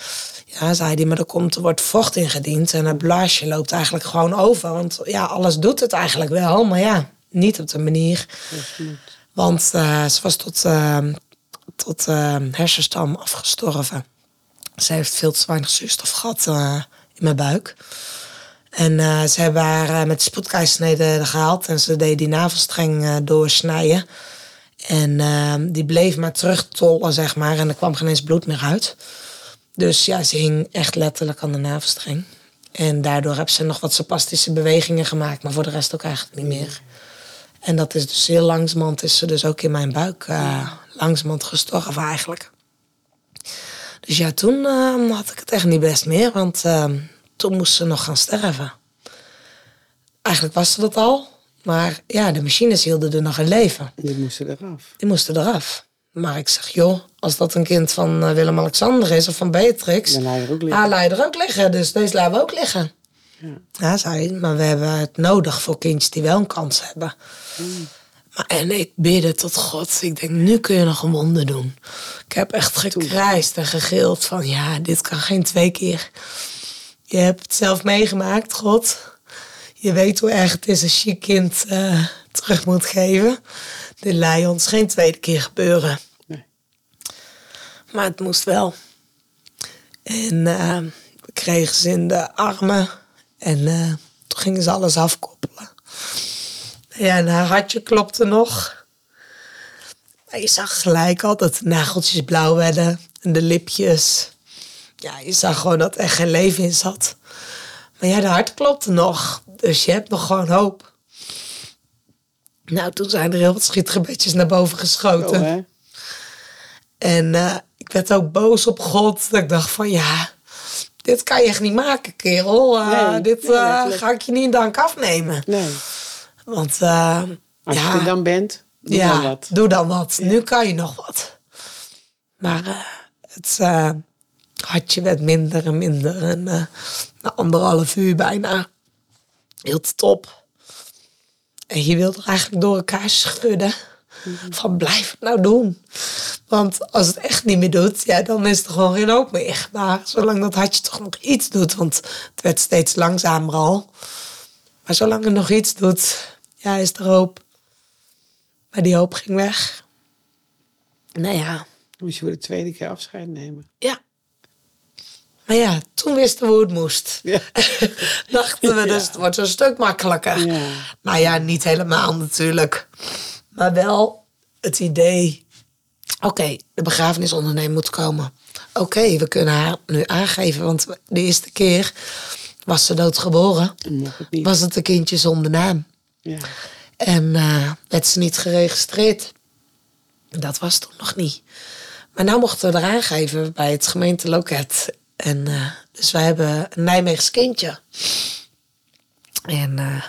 ja, zei hij, maar er, komt, er wordt vocht ingediend en het blaasje loopt eigenlijk gewoon over. Want ja, alles doet het eigenlijk wel, maar ja, niet op de manier. Want eh, ze was tot, ehm, tot hersenstam afgestorven. Ze heeft veel te weinig zuurstof gehad eh, in mijn buik. En eh, ze hebben haar eh, met de gehaald. En ze deed die navelstreng eh, doorsnijden. En eh, die bleef maar terugtollen, zeg maar. En er kwam geen eens bloed meer uit. Dus ja, ze hing echt letterlijk aan de navelstreng. En daardoor hebben ze nog wat spastische bewegingen gemaakt. Maar voor de rest ook eigenlijk niet meer. En dat is dus heel langzamerhand is ze dus ook in mijn buik langzamerhand gestorven eigenlijk. Dus ja, toen eh, had ik het echt niet best meer, want eh, toen moest ze nog gaan sterven. Eigenlijk was ze dat al, maar ja, de machines hielden er nog in leven. Die moesten eraf. Die moesten eraf. Maar ik zeg, joh, als dat een kind van eh, Willem-Alexander is of van Beatrix, Dan laat je er ook liggen. ja, laat je er ook liggen. Dus deze laten we ook liggen. Ja. Ja, zei maar we hebben het nodig voor kindjes die wel een kans hebben. Maar, en ik bidde tot God. Ik denk, nu kun je nog een wonder doen. Ik heb echt gekrijsd en gegild van, ja, dit kan geen twee keer. Je hebt het zelf meegemaakt, God. Je weet hoe erg het is als je je kind eh, terug moet geven. Dit je ons geen tweede keer gebeuren. Nee. Maar het moest wel. En eh, we kregen ze in de armen. En eh, toen gingen ze alles afkoppelen. Ja, en haar hartje klopte nog. Maar je zag gelijk al dat de nageltjes blauw werden. En de lipjes. Ja, je zag gewoon dat er geen leven in zat. Maar ja, de hart klopte nog. Dus je hebt nog gewoon hoop. Nou, toen zijn er heel wat schietgebedjes naar boven geschoten. Zo, hè? En eh, ik werd ook boos op God. Dat ik dacht van ja, dit kan je echt niet maken, kerel. Eh, Nee, dit nee, eh, ga ik je niet in dank afnemen. Nee. Want Als ja, je er dan bent, doe ja, dan wat. doe dan wat. Nu kan je nog wat. Maar het hartje werd minder en minder. En eh, na anderhalf uur bijna hield het op. En je wilde er eigenlijk door elkaar schudden. Van blijf het nou doen. Want als het echt niet meer doet, ja, dan is er gewoon geen hoop meer. Maar zolang dat hartje toch nog iets doet, want het werd steeds langzamer al. Maar zolang het nog iets doet, ja, is er hoop. Maar die hoop ging weg. Nou ja, Moest je voor de tweede keer afscheid nemen. ja. Maar ja, toen wisten we hoe het moest. Ja. *laughs* Dachten we, dus het wordt een stuk makkelijker. Ja. Nou ja, niet helemaal natuurlijk. Maar wel het idee... Oké, de begrafenisondernemer moet komen. Oké, we kunnen haar nu aangeven. Want de eerste keer was ze doodgeboren. Het. Was het een kindje zonder naam. Ja. En eh, werd ze niet geregistreerd. Dat was toen nog niet. Maar nou mochten we er aangeven bij het gemeenteloket. En eh, dus wij hebben een Nijmeegs kindje. En eh,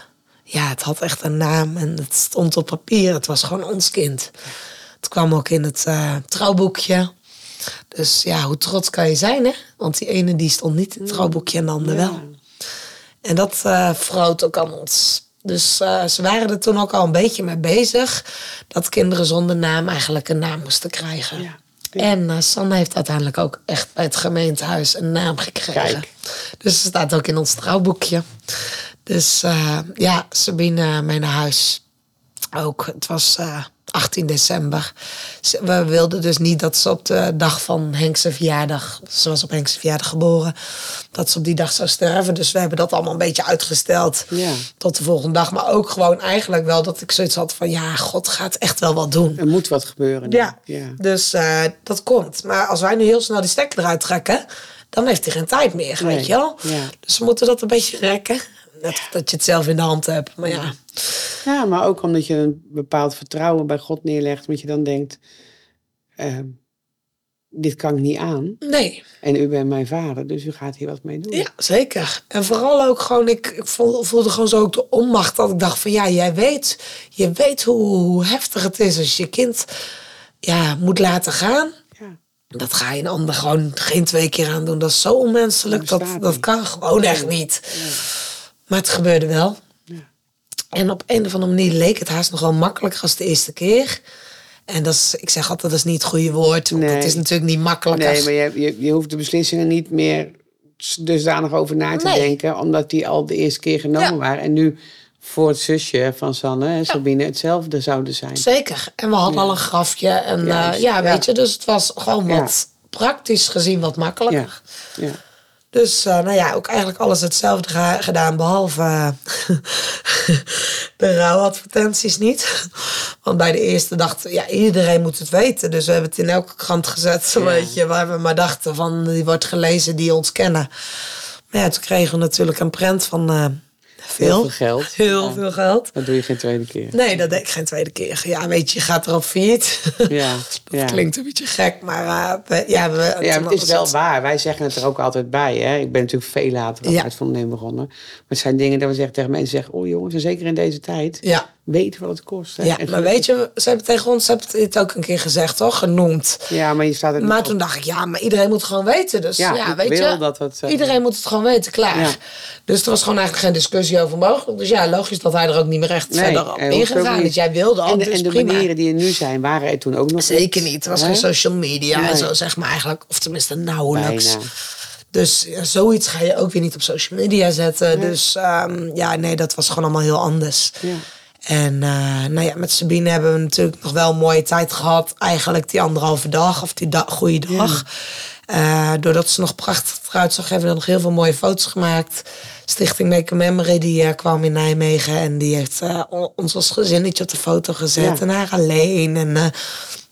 ja, het had echt een naam en het stond op papier. Het was gewoon ons kind. Het kwam ook in het eh, trouwboekje. Dus ja, hoe trots kan je zijn, hè? Want die ene die stond niet in het trouwboekje en de ander wel. En dat vergroot ook aan ons. Dus ze waren er toen ook al een beetje mee bezig. Dat kinderen zonder naam eigenlijk een naam moesten krijgen. Ja. En eh, Sanne heeft uiteindelijk ook echt bij het gemeentehuis een naam gekregen. Kijk. Dus ze staat ook in ons trouwboekje. Dus eh, ja, Sabine naar huis. Ook, het was eh, 18 december. We wilden dus niet dat ze op de dag van Henk's verjaardag, ze was op Henk's verjaardag geboren, dat ze op die dag zou sterven. Dus we hebben dat allemaal een beetje uitgesteld Ja. tot de volgende dag. Maar ook gewoon eigenlijk wel dat ik zoiets had van, ja, God gaat echt wel wat doen. Er moet wat gebeuren. Ja, ja. dus eh, dat komt. Maar als wij nu heel snel die stekker eruit trekken, dan heeft hij geen tijd meer, Nee, weet je wel. ja. Dus we moeten dat een beetje rekken. Net dat je het zelf in de hand hebt. Maar ja, Ja, maar ook omdat je een bepaald vertrouwen bij God neerlegt. Omdat je dan denkt, ehm, dit kan ik niet aan. nee. En u bent mijn vader, dus u gaat hier wat mee doen. Ja, zeker. En vooral ook gewoon, ik, ik voel- voelde gewoon zo ook de onmacht dat ik dacht van ja, jij weet, je weet hoe, hoe heftig het is als je kind ja, moet laten gaan. Ja. Dat ga je een ander gewoon geen twee keer aan doen. Dat is zo onmenselijk. Dat Dat, dat kan gewoon echt niet. Maar het gebeurde wel. En op een of andere manier leek het haast nog wel makkelijker als de eerste keer. En dat is, ik zeg altijd, dat is niet het goede woord. Want Nee. het is natuurlijk niet makkelijker. Nee, maar je, je, je hoeft de beslissingen niet meer dusdanig over na te Nee. denken. Omdat die al de eerste keer genomen Ja. waren. En nu voor het zusje van Sanne en Sabine hetzelfde zouden zijn. Zeker. En we hadden al een grafje. En ja, Juist, ja ja. weet je, dus het was gewoon Ja. wat praktisch gezien wat Ja, makkelijker. ja. Dus eh, nou ja, ook eigenlijk alles hetzelfde gedaan, behalve eh, *laughs* de rouwadvertenties niet. Want bij de eerste dachten, ja, iedereen moet het weten. Dus we hebben het in elke krant gezet, zo weet je, waar we maar dachten van, die wordt gelezen, die ons kennen. Maar ja, toen kregen we natuurlijk een prent van eh, veel. Heel veel geld. Heel Ja. veel geld. Dat doe je geen tweede keer. Nee, dat deed ik geen tweede keer. Ja, weet je, je gaat erop failliet. Ja, *laughs* Dat ja. klinkt een beetje gek, maar eh, we- ja, we, Ja, maar het is wel waar. Wij zeggen het er ook altijd bij. Hè? Ik ben natuurlijk veel later op Ja. uit van begonnen. Maar het zijn dingen dat we zeggen tegen mensen zeggen... oh jongens, en zeker in deze tijd, Ja, weten wat het kost. Hè? ja En maar weet je, ze hebben tegen ons ze hebben het ook een keer gezegd, toch? Genoemd. Ja, maar je staat er Maar toen dacht ik, ja, maar iedereen moet het gewoon weten. Dus ja, weet je, dat het, eh, iedereen moet het gewoon weten, klaar. Ja. Dus er was gewoon eigenlijk geen discussie over mogelijk. Dus ja, logisch dat hij er ook niet meer echt Nee, verder op ingegaan is. Jij wilde al, En de, dus en de prima. manieren die er nu zijn, waren er toen ook nog. Zeker niet. Er was geen social media en zo, zeg maar eigenlijk. Of tenminste nauwelijks. Bijna. Dus ja, zoiets ga je ook weer niet op social media zetten. Dus ehm, ja, nee, dat was gewoon allemaal heel anders. Ja. En eh, nou ja, met Sabine hebben we natuurlijk nog wel een mooie tijd gehad. Eigenlijk die anderhalve dag of die da goede dag. Eh, doordat ze nog prachtig eruit zag, hebben we nog heel veel mooie foto's gemaakt. Stichting Make a Memory die eh, kwam in Nijmegen en die heeft on- ons als gezinnetje op de foto gezet. Ja. En haar alleen. En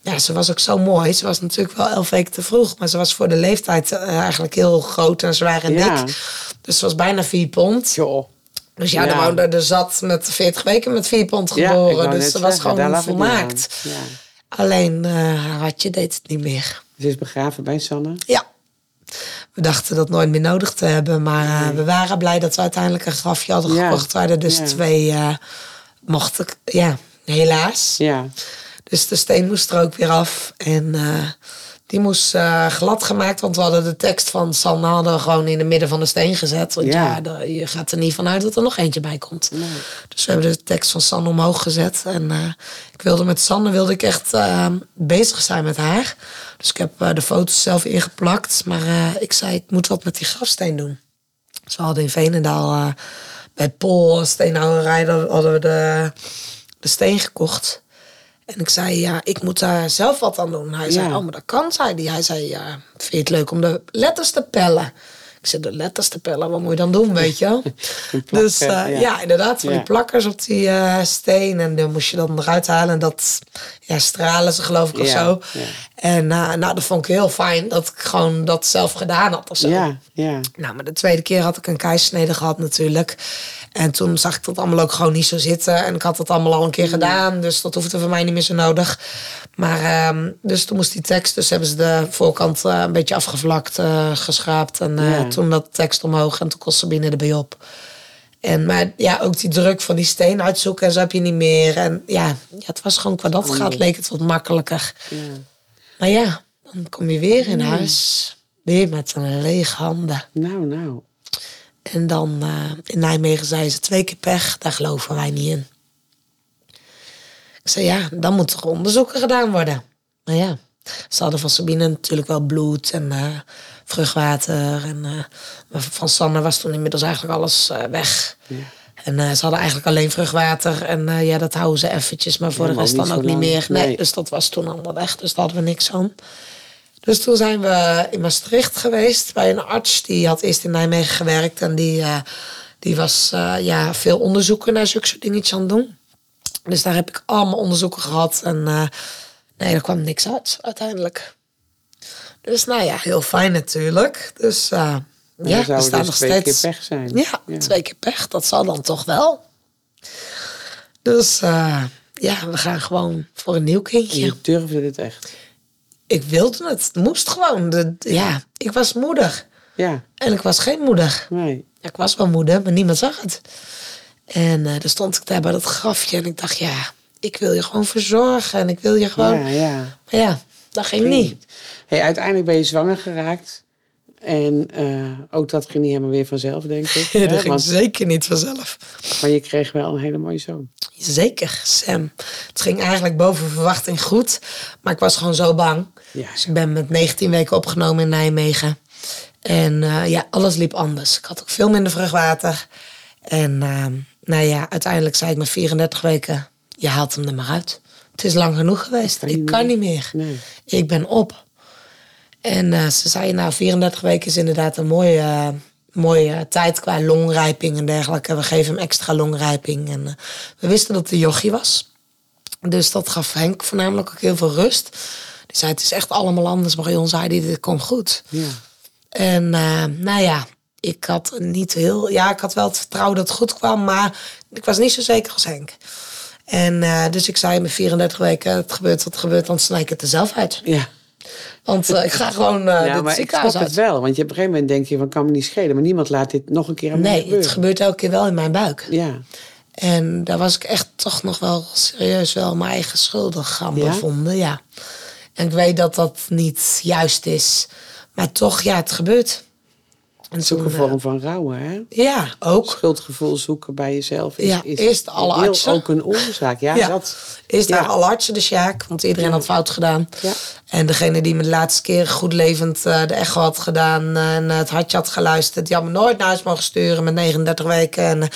ja, ze was ook zo mooi. Ze was natuurlijk wel elf weken te vroeg, maar ze was voor de leeftijd eigenlijk heel groot en zwaar en Ja. dik. Dus ze was bijna vier pond. Joh. Dus ja, Ja. de woonde er zat met 40 weken met vier pond geboren. dus ze was zeggen, gewoon volmaakt. Alleen eh, haar hartje deed het niet meer. Ze is begraven bij Sanne. Ja. We dachten dat nooit meer nodig te hebben. Maar eh, we waren blij dat we uiteindelijk een grafje hadden Ja. gekocht. Waar er dus Ja. twee eh, mochten. Ja, helaas. Ja. Dus de steen moest er ook weer af. En die moest eh, glad gemaakt. Want we hadden de tekst van Sanne hadden we gewoon in het midden van de steen gezet. Want ja, je gaat er niet vanuit dat er nog eentje bij komt. Dus we hebben de tekst van Sanne omhoog gezet. En eh, ik wilde met Sanne wilde ik echt eh, bezig zijn met haar. Dus ik heb de foto's zelf ingeplakt. Maar ik zei, ik moet wat met die grafsteen doen. Dus we hadden in Veenendaal bij Pol Steenhouwerij hadden we de, de steen gekocht. En ik zei, ja, ik moet daar zelf wat aan doen. Hij zei, oh, maar dat kan, zei hij. Hij zei, ja, vind je het leuk om de letters te pellen? Ik zei, de letters te pellen, wat moet je dan doen, weet je wel? *laughs* Dus eh, ja. ja. inderdaad, van Ja. die plakkers op die eh, steen. En dan moest je dan eruit halen. En dat ja, stralen ze, geloof ik, of Ja, zo. En eh, nou, dat vond ik heel fijn, dat ik gewoon dat zelf gedaan had of zo. Ja, ja. Nou, maar de tweede keer had ik een keissnede gehad natuurlijk. En toen zag ik dat allemaal ook gewoon niet zo zitten. En ik had dat allemaal al een keer gedaan. Dus dat hoefde voor mij niet meer zo nodig. Maar ehm, dus toen moest die tekst. Dus hebben ze de voorkant eh, een beetje afgevlakt, eh, geschraapt. En Ja. toen dat tekst omhoog. En toen kon Sabine erbij op. En, maar ja, ook die druk van die steen uitzoeken en zo heb je niet meer. En ja, ja het was gewoon qua dat gaat, leek het wat makkelijker. ja. Maar ja, dan kom je weer in huis. Weer met een lege handen. Nou, nou. En dan eh, in Nijmegen zei ze twee keer pech, daar geloven wij niet in. Ik zei ja, dan moet er onderzoeken gedaan worden. Maar ja, ze hadden van Sabine natuurlijk wel bloed en eh, vruchtwater. En, eh, maar van Sanne was toen inmiddels eigenlijk alles weg. En eh, ze hadden eigenlijk alleen vruchtwater. En eh, ja, dat houden ze eventjes. Maar voor de rest dan ook niet meer. Nee, Nee. dus dat was toen allemaal weg. Dus daar hadden we niks aan. Dus toen zijn we in Maastricht geweest bij een arts. Die had eerst in Nijmegen gewerkt. En die, eh, die was ja, veel onderzoeken naar zulke soort dingetjes aan het doen. Dus daar heb ik allemaal onderzoeken gehad. En nee, er kwam niks uit uiteindelijk. Dus nou ja, heel fijn natuurlijk. Dus Dan ja, zou er staan dus nog twee steeds... keer pech zijn. Ja, twee keer pech. Dat zal dan toch wel. Dus eh, ja, we gaan gewoon voor een nieuw kindje. Je durfde dit echt. Ik wilde het. Het moest gewoon. De, ja, ik was moeder. Ja, En ik was geen moeder. nee. Ja, ik was wel moeder, maar niemand zag het. En eh dan stond ik daar bij dat grafje en ik dacht, ja, ik wil je gewoon verzorgen. En ik wil je gewoon... Ja, ja. Maar ja, dat ging niet. Hey, uiteindelijk ben je zwanger geraakt. En eh, ook dat ging niet helemaal weer vanzelf, denk ik. *laughs* dat hè? ging Want- zeker niet vanzelf. maar je kreeg wel een hele mooie zoon. Zeker, Sam. Het ging eigenlijk boven verwachting goed. Maar ik was gewoon zo bang. Ja. Dus ik ben met 19 weken opgenomen in Nijmegen. En eh, ja, alles liep anders. Ik had ook veel minder vruchtwater. En eh, nou ja, uiteindelijk zei ik met 34 weken... je haalt hem er maar uit. Het is lang genoeg geweest. Ik kan niet meer. Nee. Ik ben op. En eh, ze zei, nou, 34 weken is inderdaad een mooie, eh, mooie tijd qua longrijping en dergelijke. We geven hem extra longrijping. En eh, we wisten dat het een jochie was. Dus dat gaf Henk voornamelijk ook heel veel rust. Die zei, het is echt allemaal anders. Marion zei, die, dit komt goed. Ja. En eh, nou ja, ik had niet heel... Ja, ik had wel het vertrouwen dat het goed kwam, maar ik was niet zo zeker als Henk. En eh, dus ik zei met 34 weken, het gebeurt wat gebeurt, dan snij ik het er zelf uit. ja. Want eh, ik ga gewoon eh ja, dit maar ik ziekenhuis snap het wel. Want je op een gegeven moment denk je, van kan me niet schelen. Maar niemand laat dit nog een keer aan Nee, gebeuren. het gebeurt elke keer wel in mijn buik. Ja, En daar was ik echt toch nog wel serieus wel mijn eigen schuldig aan Ja? bevonden. Ja. En ik weet dat dat niet juist is. Maar toch, ja, het gebeurt. En is ook een eh, vorm van rouwen, hè? Ja, ook. Schuldgevoel zoeken bij jezelf is, Ja, is eerst alle artsen. ook een oorzaak. Ja, *laughs* Ja. dat. Is daar Ja. al artsen de Sjaak, want iedereen had fout gedaan. Ja. En degene die me de laatste keer goed levend eh, de echo had gedaan en eh, het hartje had geluisterd, die had me nooit naar huis mogen sturen met 39 weken. En eh,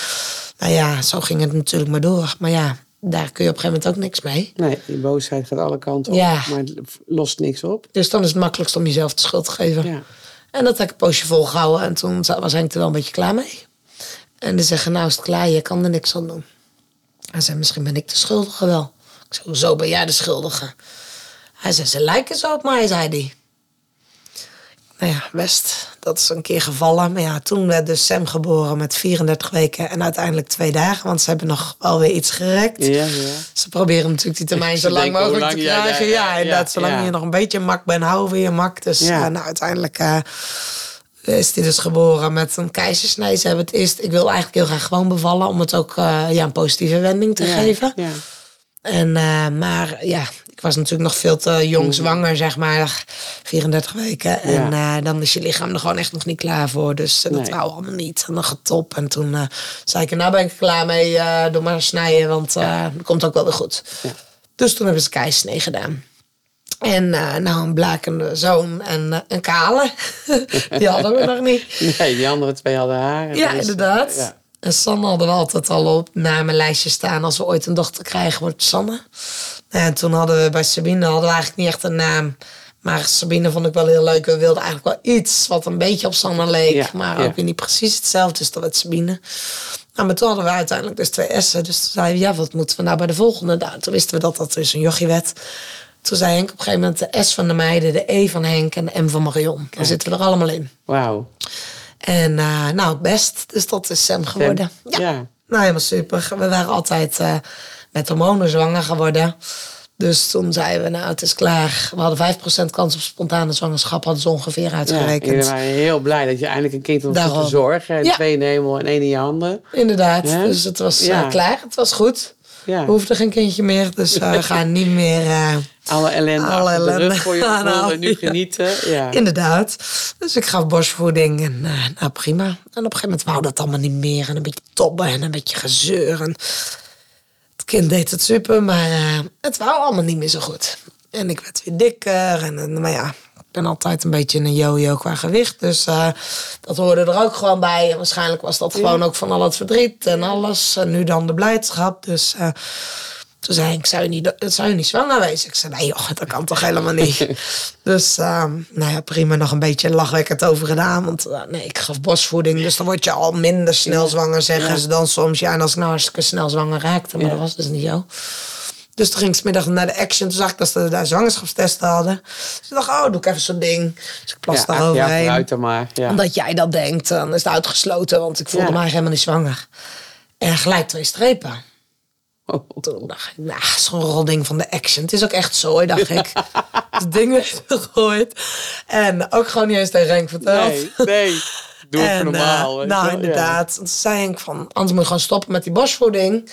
nou ja, zo ging het natuurlijk maar door. Maar ja, daar kun je op een gegeven moment ook niks mee. Nee, die boosheid gaat alle kanten op, maar het lost niks op. Dus dan is het makkelijkst om jezelf de schuld te geven. Ja. En dat heb ik een poosje volgehouden. En toen was Henk er wel een beetje klaar mee. En die zeggen, nou is het klaar, je kan er niks aan doen. Hij zei, misschien ben ik de schuldige wel. Ik zei, hoezo ben jij de schuldige? Hij zei, ze lijken zo op mij, zei hij. Nou ja, best. Dat is een keer gevallen. Maar ja, toen werd dus Sam geboren met 34 weken en uiteindelijk twee dagen. Want ze hebben nog wel weer iets gerekt. Ja, ja. Ze proberen natuurlijk die termijn zo lang mogelijk te lang- krijgen. ja, Ja, inderdaad. Zolang je nog een beetje mak bent, houden we je mak. Dus Ja. eh, nou, uiteindelijk eh, is hij dus geboren met een keizersnee. Ze hebben het eerst... Ik wil eigenlijk heel graag gewoon bevallen... om het ook eh, ja, een positieve wending te Ja, geven. Ja. En, maar ja, was natuurlijk nog veel te jong zwanger, zeg maar. 34 weken. En eh, dan is je lichaam er gewoon echt nog niet klaar voor. Dus eh, dat Nee. wou allemaal niet. En dan getop. En toen eh, zei ik, nou ben ik er klaar mee. doe maar snijden, want dat komt ook wel weer goed. Ja. Dus toen hebben ze keisnee gedaan. En eh, nou, een blakende zoon en een kale. *laughs* Die hadden we nog niet. Nee, die andere twee hadden haar. Ja, is- inderdaad. Ja. En Sanne hadden we altijd al op na mijn lijstje staan. Als we ooit een dochter krijgen, wordt Sanne. En toen hadden we bij Sabine hadden we eigenlijk niet echt een naam. Maar Sabine vond ik wel heel leuk. We wilden eigenlijk wel iets wat een beetje op Sanne leek. Ja, maar ja. ook weer niet precies hetzelfde. Dus dat werd Sabine. Nou, maar toen hadden we uiteindelijk dus twee S'en. Dus toen zeiden we, ja, wat moeten we nou bij de volgende? Nou, toen wisten we dat dat dus een jochie werd. Toen zei Henk op een gegeven moment de S van de meiden, de E van Henk en de M van Marion. Dan zitten we er allemaal in. Wauw. En eh, nou, best. Dus dat is Sam geworden. Ja. ja. Nou, helemaal super. We waren altijd eh, met hormonen zwanger geworden. Dus toen zeiden we, nou, het is klaar. We hadden 5% kans op spontane zwangerschap, hadden ze ongeveer Ja, uitgerekend. jullie waren heel blij dat je eindelijk een kind Daarom. te zorgen. En Ja. twee in de hemel en één in je handen. Inderdaad. Ja? Dus het was eh, Ja. klaar. Het was goed. Ja. We hoefden geen kindje meer. Dus eh, we gaan niet meer... eh, Alle ellende Alle de ellende. rug voor je gevoel en nu ja. genieten. Ja. Inderdaad. Dus ik gaf borstvoeding en nou prima. En op een gegeven moment wou dat allemaal niet meer. En een beetje tobben en een beetje gezeur. Het kind deed het super, maar eh, het wou allemaal niet meer zo goed. En ik werd weer dikker. En, en, maar ja, ben altijd een beetje een yo-yo qua gewicht. Dus eh, dat hoorde er ook gewoon bij. En waarschijnlijk was dat gewoon ook van al het verdriet en alles. En nu dan de blijdschap. Dus uh, toen zei ik, zou je, niet, zou je niet zwanger wezen? Ik zei, nee joh, dat kan toch helemaal niet. *laughs* dus uh, nou ja, prima nog een beetje lachwekkend over gedaan. Want uh, nee, ik gaf bosvoeding. Dus dan word je al minder snel zwanger, zeggen ja. ze dan soms. Ja, en als ik nou hartstikke snel zwanger raakte. Maar ja. dat was dus niet zo. Dus toen ging ik middag naar de Action. Toen zag ik dat ze daar zwangerschapstesten hadden. Dus ik dacht, oh, doe ik even zo'n ding. Dus ik plas ja, overheen. Ja, er maar. Ja. Omdat jij dat denkt, dan is het uitgesloten. Want ik voelde ja. mij helemaal niet zwanger. En gelijk twee strepen. Oh. Toen dacht ik, nou, zo'n rolding van de Action. Het is ook echt zo, dacht ik. Het ding werd gegooid. En ook gewoon niet eens tegen Renk verteld. Nee, nee. Doe het en, normaal. Uh, nou, inderdaad. Toen zei ik van, anders moet je gewoon stoppen met die bosvoeding.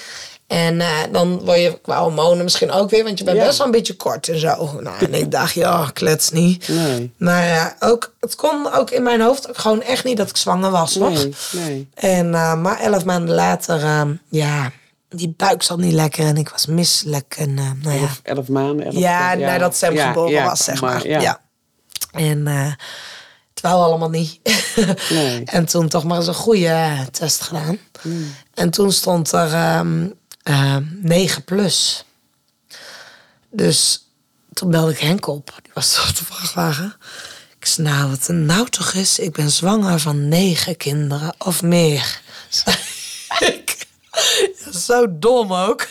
En uh, dan word je qua hormonen misschien ook weer, want je bent ja. best wel een beetje kort en zo. Nou, en ik dacht, ja, klets niet. Nee. Maar uh, ook, het kon ook in mijn hoofd ook gewoon echt niet dat ik zwanger was, nee, nog. Nee. En, maar elf maanden later, ja, die buik zat niet lekker en ik was misselijk. En, nou ja. Elf, elf maanden? Elf, ja, ja, nadat Sam ja, geboren ja, was, zeg maar. maar ja. En het wou allemaal niet. *laughs* Nee. en toen toch maar eens een goede test gedaan. Mm. En toen stond er um, uh, 9 plus. Dus toen belde ik Henk op. Die was op de vrachtwagen. Ik zei, nou, wat een nou toch is. Ik ben zwanger van negen kinderen of meer. *laughs* ik, ja, *laughs* zo dom ook.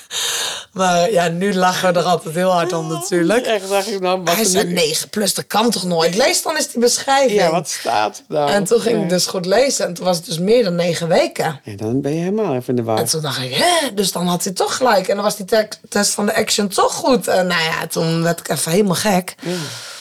Maar ja, nu lachen we er altijd heel hard om natuurlijk. Echt, dacht ik nou, Hij zei nu- 9 plus, dat kan toch nooit? Lees dan eens die beschrijving. Ja, wat staat nou? En toen ging ik dus goed lezen. En toen was het dus meer dan negen weken. Ja, dan ben je helemaal even in de war. En toen dacht ik, hè? Dus dan had hij toch gelijk. En dan was die te- test van de Action toch goed. En nou ja, toen werd ik even helemaal gek.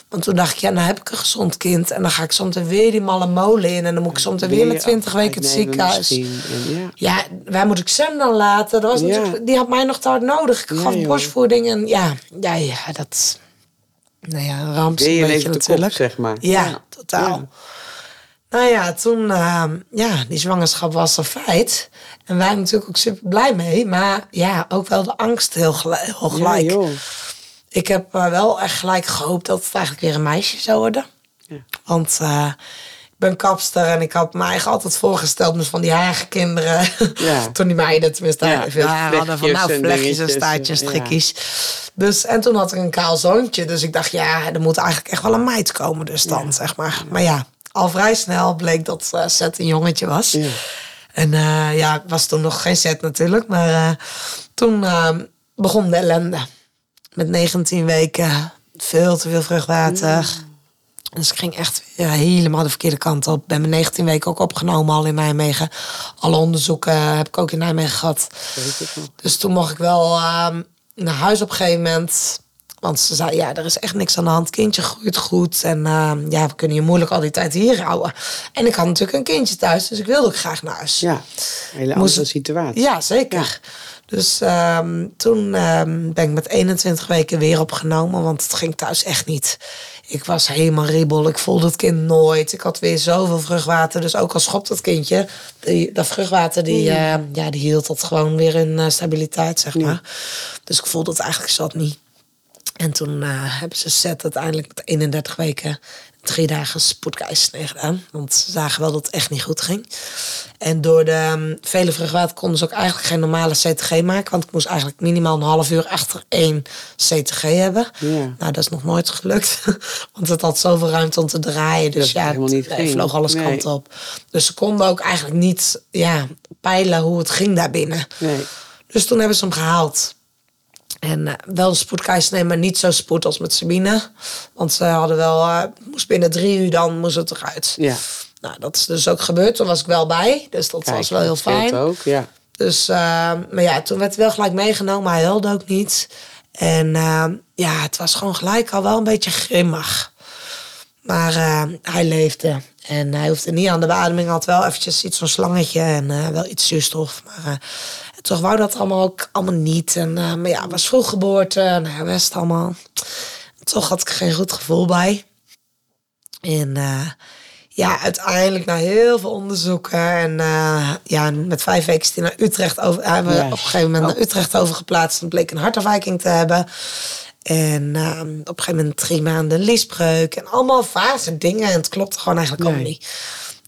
Want toen dacht ik, ja, nou heb ik een gezond kind. En dan ga ik soms weer die malle molen in. En dan moet ik soms weer met 20 weken het ziekenhuis. En ja. Ja, waar moet ik Sam dan laten? Dat was Ja. die had mij nog te hard nodig. Ik gaf borstvoeding en ja, ja, ja, dat... Nou ja, een ramp beetje kop, natuurlijk. zeg maar. Ja, totaal. Nou ja, toen, uh, ja, die zwangerschap was een feit. En wij natuurlijk ook super blij mee. Maar ja, ook wel de angst heel, gel- heel gelijk. Ja, ik heb uh, wel echt gelijk gehoopt dat het eigenlijk weer een meisje zou worden. Ja. Want uh, ik ben kapster en ik had me eigenlijk altijd voorgesteld met van die hagenkinderen. *laughs* Ja. Toen die meiden tenminste Ja, veel haar hadden. Van nou, vlechtjes en dingetjes, staartjes, ja. strikjes. Dus, en toen had ik een kaal zoontje. Dus ik dacht, ja, er moet eigenlijk echt wel een meid komen dus dan, zeg maar. Maar ja, al vrij snel bleek dat uh, Seth een jongetje was. Ja. En uh, ja, ik was toen nog geen set natuurlijk. Maar uh, toen begon de ellende. Met 19 weken, veel te veel vruchtwater. Dus ik ging echt weer helemaal de verkeerde kant op. Ben mijn 19 weken ook opgenomen al in Nijmegen. Alle onderzoeken heb ik ook in Nijmegen gehad. Dus toen mocht ik wel ehm, naar huis op een gegeven moment. Want ze zei, ja, er is echt niks aan de hand. Kindje groeit goed. En ehm, ja, we kunnen je moeilijk al die tijd hier houden. En ik had natuurlijk een kindje thuis, dus ik wilde ook graag naar huis. Ja, een hele Moest- andere situatie. Ja, zeker. Dus ehm, toen ehm, ben ik met 21 weken weer opgenomen, want het ging thuis echt niet. Ik was helemaal ribbel, ik voelde het kind nooit. Ik had weer zoveel vruchtwater, dus ook al schopt het kindje, die, dat vruchtwater die, eh, ja, die hield dat gewoon weer in eh, stabiliteit, zeg maar. Dus ik voelde het eigenlijk zat niet. En toen eh, hebben ze set uiteindelijk met 31 weken drie dagen spoedkeizersnee gedaan. Want ze zagen wel dat het echt niet goed ging. En door de um, vele vruchtwater konden ze ook eigenlijk geen normale CTG maken. Want ik moest eigenlijk minimaal een half uur achter één CTG hebben. Ja. Nou, dat is nog nooit gelukt. *laughs* Want het had zoveel ruimte om te draaien. Dus het ja, niet het ging. vloog alles Nee. kanten op. Dus ze konden ook eigenlijk niet ja, peilen hoe het ging daarbinnen. Nee. Dus toen hebben ze hem gehaald. En eh, wel een spoedkeizersnee, maar niet zo spoed als met Sabine. Want ze hadden wel, eh, moest binnen drie uur dan moest het eruit. Ja. Nou, dat is dus ook gebeurd. Toen was ik wel bij. Dus dat Kijk, was wel heel dat fijn. ook, ja. Dus, eh, maar ja, toen werd hij wel gelijk meegenomen. Hij huilde ook niet. En ja, het was gewoon gelijk al wel een beetje grimmig. Maar hij leefde. En hij hoefde niet aan de beademing. Had wel eventjes iets van slangetje en wel iets zuurstof. Maar toch wou dat allemaal ook allemaal niet. En, eh, maar ja, was vroeggeboorte. En hij wist allemaal. Toch had ik er geen goed gevoel bij. En eh, ja, uiteindelijk na heel veel onderzoeken. En eh, ja, met vijf weken is hij naar Utrecht over. Hebben we Ja. op een gegeven moment naar Utrecht overgeplaatst. En bleek een hartafwijking te hebben. En ehm, op een gegeven moment drie maanden liesbreuk. En allemaal vage dingen. En het klopte gewoon eigenlijk allemaal niet.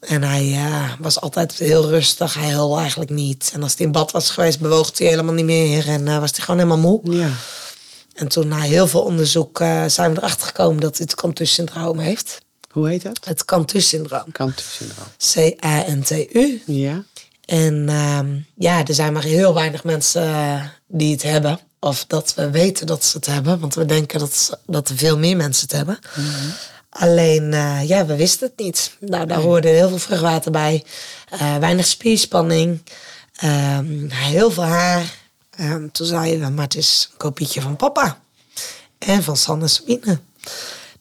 En hij was altijd heel rustig. Hij huilde eigenlijk niet. En als hij in bad was geweest, bewoog hij helemaal niet meer. En eh, was hij gewoon helemaal moe. Ja. En toen na heel veel onderzoek eh, zijn we erachter gekomen dat hij het Cantus-syndroom heeft. Hoe heet dat? Het Cantus-syndroom. Cantus-syndroom. C-A-N-T-U. Ja. En ehm, ja, er zijn maar heel weinig mensen eh, die het hebben. Of dat we weten dat ze het hebben. Want we denken dat, dat er veel meer mensen het hebben. Alleen, eh, ja, we wisten het niet. Nou, daar hoorde heel veel vruchtwater bij. eh, weinig spierspanning. ehm, heel veel haar. Ehm, toen zeiden we, maar het is een kopietje van papa. En van Sanne Sabine.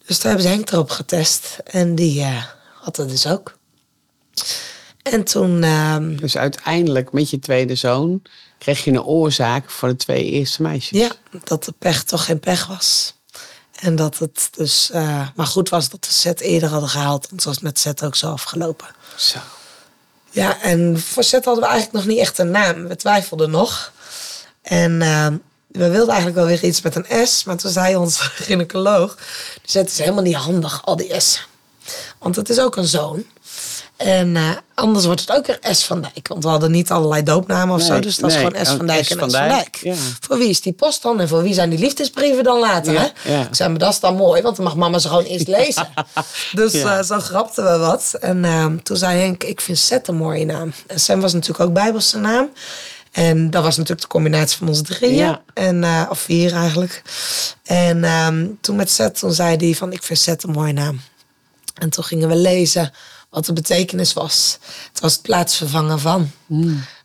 Dus toen hebben ze Henk erop getest. En die eh, had het dus ook. En toen... ehm, Dus uiteindelijk met je tweede zoon kreeg je een oorzaak voor de twee eerste meisjes. Ja, dat de pech toch geen pech was. En dat het dus eh, maar goed was dat we Zet eerder hadden gehaald. Want zoals met Zet ook zo afgelopen. Zo. Ja, en voor Zet hadden we eigenlijk nog niet echt een naam. We twijfelden nog. En eh, we wilden eigenlijk wel weer iets met een S. Maar toen zei onze *laughs* gynaecoloog... Zet is helemaal niet handig, al die S'en. Want het is ook een zoon. En eh, anders wordt het ook weer S van Dijk. Want we hadden niet allerlei doopnamen of zo. Dus dat is gewoon S van Dijk S en S van Dijk, Dijk. ja. Voor wie is die post dan? En voor wie zijn die liefdesbrieven dan later? Ja, hè? ja. Ik zei, maar dat is dan mooi. Want dan mag mama ze gewoon eerst lezen. Dus eh, zo grapten we wat. En ehm, toen zei Henk, ik vind Seth een mooie naam. En Sam was natuurlijk ook Bijbelse naam. En dat was natuurlijk de combinatie van ons drieën. Ja. En, eh, of vier eigenlijk. En ehm, toen met Seth, toen zei hij van, ik vind Seth een mooie naam. En toen gingen we lezen wat de betekenis was. Het was het plaatsvervangen van.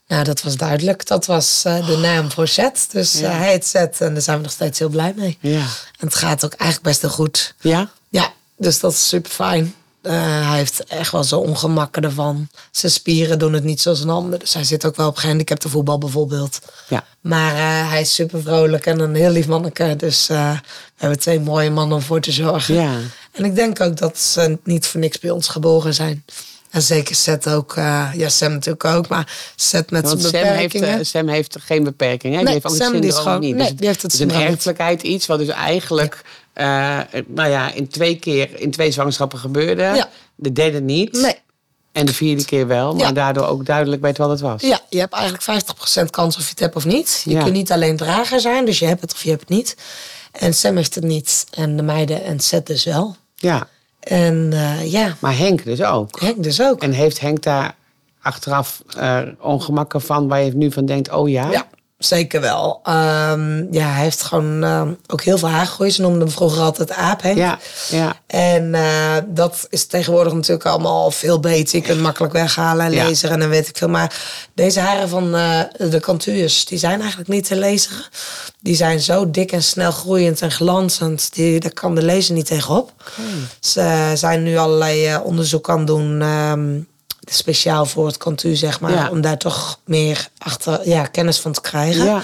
Nou, dat was duidelijk. Dat was eh, de naam voor Seth. Dus Ja. eh, hij heet Seth en daar zijn we nog steeds heel blij mee. Ja. En het gaat ook eigenlijk best heel goed. Ja? Ja, dus dat is super fijn. Hij heeft echt wel zo ongemakken ervan. Zijn spieren doen het niet zoals een ander. Dus hij zit ook wel op gehandicapte voetbal bijvoorbeeld. Ja. Maar eh, hij is super vrolijk en een heel lief manneke. Dus eh, we hebben twee mooie mannen om voor te zorgen. Ja. En ik denk ook dat ze niet voor niks bij ons geboren zijn. En zeker Seth ook. eh, ja, Sam natuurlijk ook. Maar Seth met zijn Sam heeft, beperkingen. eh, Sam heeft geen beperking. Hè? Nee, die heeft Sam die is gewoon- niet. nee, Dus die heeft het is een erfelijkheid iets wat dus eigenlijk eh, nou ja, in twee keer, in twee zwangerschappen gebeurde. Ja. De derde niet. nee. En de vierde keer wel. Maar Ja. daardoor ook duidelijk weet wat het was. Ja, je hebt eigenlijk 50% kans of je het hebt of niet. Je Ja. kunt niet alleen drager zijn, dus je hebt het of je hebt het niet. En Sam heeft het niet. En de meiden en Seth dus wel. Ja. En eh, ja, Maar Henk dus ook. Henk dus ook. En heeft Henk daar achteraf eh, ongemakken van waar je nu van denkt, oh ja? Ja, zeker wel. Ehm, ja, hij heeft gewoon ehm, ook heel veel haargroei. Ze noemden hem vroeger altijd aap, Henk. Ja, ja. En eh, dat is tegenwoordig natuurlijk allemaal veel beter. Je kunt makkelijk weghalen en Ja. lezen en dan weet ik veel. Maar deze haren van eh, de kantuurs, die zijn eigenlijk niet te lezen. Die zijn zo dik en snel groeiend en glanzend. Die, daar kan de lezer niet tegenop. Ze zijn nu allerlei eh, onderzoek aan doen. ehm, speciaal voor het kantuur, zeg maar. Ja. Om daar toch meer achter, ja, kennis van te krijgen. Ja.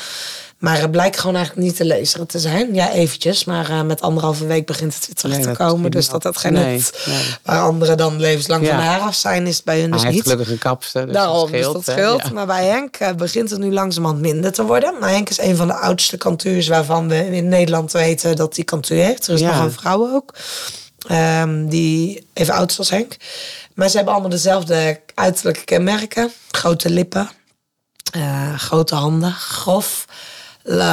Maar het blijkt gewoon eigenlijk niet te lezen te zijn. Ja, eventjes. Maar eh, met anderhalve week begint het weer terug Nee, te dat komen. Dus niet dat dat geen Nee, het, nee. waar anderen dan levenslang Ja. van haar af zijn, is het bij hun dus hij heeft niet. gelukkig een kapster. Dus Daarom, dat scheelt, dus dat hè? scheelt. Ja. Maar bij Henk eh, begint het nu langzamerhand minder te worden. Maar Henk is een van de oudste kantuurs waarvan we in Nederland weten dat hij kantuur heeft. Er is Ja. nog een vrouw ook. Ehm, die even oud is als Henk. Maar ze hebben allemaal dezelfde uiterlijke kenmerken. Grote lippen, eh, grote handen, grof,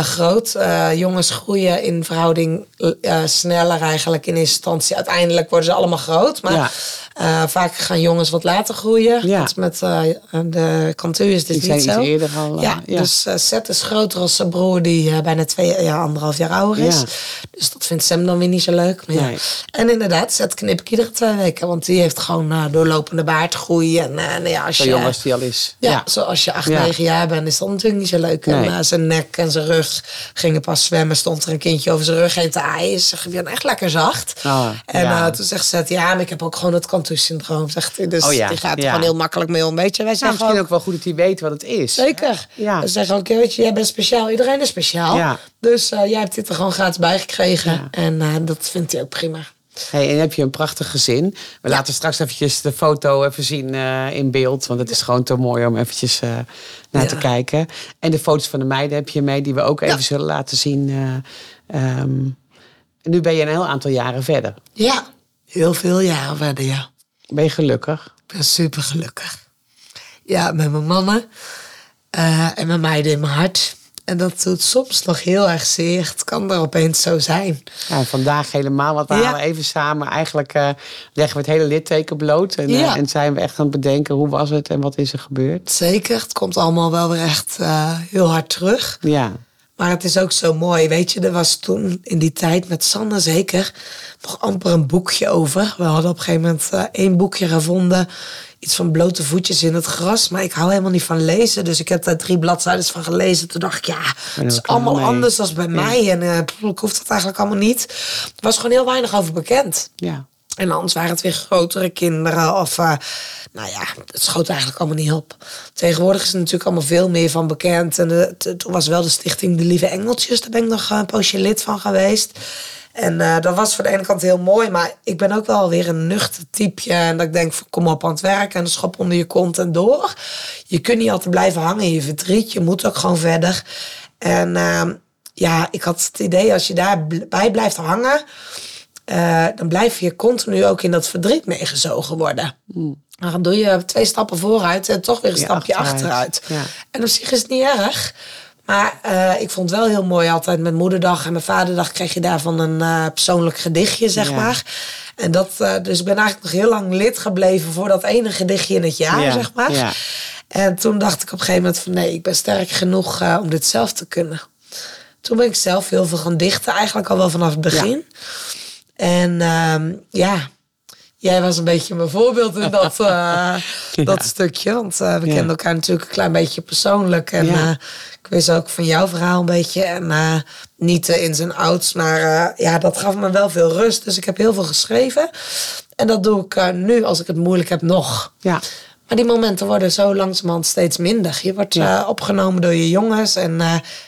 groot. Eh, jongens groeien in verhouding eh, sneller eigenlijk in instantie. Uiteindelijk worden ze allemaal groot. Maar Ja. eh, vaak gaan jongens wat later groeien. Ja. Met de kantuur is dit Die niet zo. eerder al. Ja, dus Seth is groter als zijn broer, die bijna twee, ja, anderhalf jaar ouder is. Dus dat vindt Sam dan weer niet zo leuk. Maar. Nee. En inderdaad, Seth knip ik iedere twee weken. Want die heeft gewoon doorlopende baardgroei. En nou ja, als Zo je, jong als die al is. ja, zoals je 8, Ja. 9 jaar bent, is dat natuurlijk niet zo leuk. En Nee. zijn nek en zijn rug gingen pas zwemmen. Stond er een kindje over zijn rug heen te aaien. Je, echt lekker zacht. Ah, en ja. eh, toen zegt ze, ja, maar ik heb ook gewoon het Cantus-syndroom. Zegt hij. Dus Oh ja, die gaat er gewoon heel makkelijk mee om. Weet je, wij Nou, zeggen misschien ook, ook wel goed dat hij weet wat het is. Zeker. Ja. Ze zeggen ook, weet je, jij bent speciaal. Iedereen is speciaal. Dus eh, jij hebt dit er gewoon gratis bij gekregen. En eh, dat vindt hij ook prima. Hey, en heb je een prachtig gezin. We laten straks eventjes de foto even zien eh, in beeld. Want het is gewoon te mooi om eventjes eh, naar Ja. te kijken. En de foto's van de meiden heb je mee, die we ook even Ja. zullen laten zien. En nu ben je een heel aantal jaren verder. Ja, heel veel jaren verder, ja. Ben je gelukkig? Ik ben super gelukkig. Ja, met mijn mannen en mijn meiden in mijn hart. En dat doet soms nog heel erg zeer. Het kan er opeens zo zijn. Ja, vandaag helemaal, want we Ja. halen even samen. Eigenlijk eh, leggen we het hele litteken bloot. En, eh, en zijn we echt aan het bedenken hoe was het en wat is er gebeurd. Zeker, het komt allemaal wel weer echt eh, heel hard terug. Ja, Maar het is ook zo mooi, weet je. Er was toen in die tijd met Sanne zeker nog amper een boekje over. We hadden op een gegeven moment één boekje gevonden. Iets van blote voetjes in het gras. Maar ik hou helemaal niet van lezen. Dus ik heb daar drie bladzijden van gelezen. Toen dacht ik, ja, het is allemaal mee. anders dan bij mij. En eh, pff, ik hoef dat eigenlijk allemaal niet. Er was gewoon heel weinig over bekend. ja. En anders waren het weer grotere kinderen. Of, eh, nou ja, het schoot eigenlijk allemaal niet op. Tegenwoordig is er natuurlijk allemaal veel meer van bekend. En t- toen was wel de stichting De Lieve Engeltjes. Daar ben ik nog een poosje lid van geweest. En eh, dat was voor de ene kant heel mooi. Maar ik ben ook wel weer een nuchter typeje. En dat ik denk, van, kom op aan het werk. En de schop onder je kont en door. Je kunt niet altijd blijven hangen in je verdriet. Je moet ook gewoon verder. En ehm, ja, ik had het idee, als je daarbij blijft hangen... Eh, dan blijf je continu ook in dat verdriet meegezogen worden. Maar dan doe je twee stappen vooruit en toch weer een Ja, stapje achteruit. achteruit. Ja. En op zich is het niet erg. Maar eh, ik vond het wel heel mooi altijd met moederdag en mijn vaderdag kreeg je daarvan een eh, persoonlijk gedichtje, zeg Ja. maar. En dat, eh, dus ik ben eigenlijk nog heel lang lid gebleven voor dat ene gedichtje in het jaar, Ja, zeg maar. ja. En toen dacht ik op een gegeven moment van nee, ik ben sterk genoeg om dit zelf te kunnen. Toen ben ik zelf heel veel gaan dichten, eigenlijk al wel vanaf het begin. En ehm, ja, jij was een beetje mijn voorbeeld in dat, *laughs* eh, dat stukje. Want eh, we Ja. kenden elkaar natuurlijk een klein beetje persoonlijk. En Ja. eh, ik wist ook van jouw verhaal een beetje. En niet in zijn ouds, maar ja, dat gaf me wel veel rust. Dus ik heb heel veel geschreven. En dat doe ik nu, als ik het moeilijk heb, nog. Ja, Maar die momenten worden zo langzamerhand steeds minder. Je wordt opgenomen door je jongens en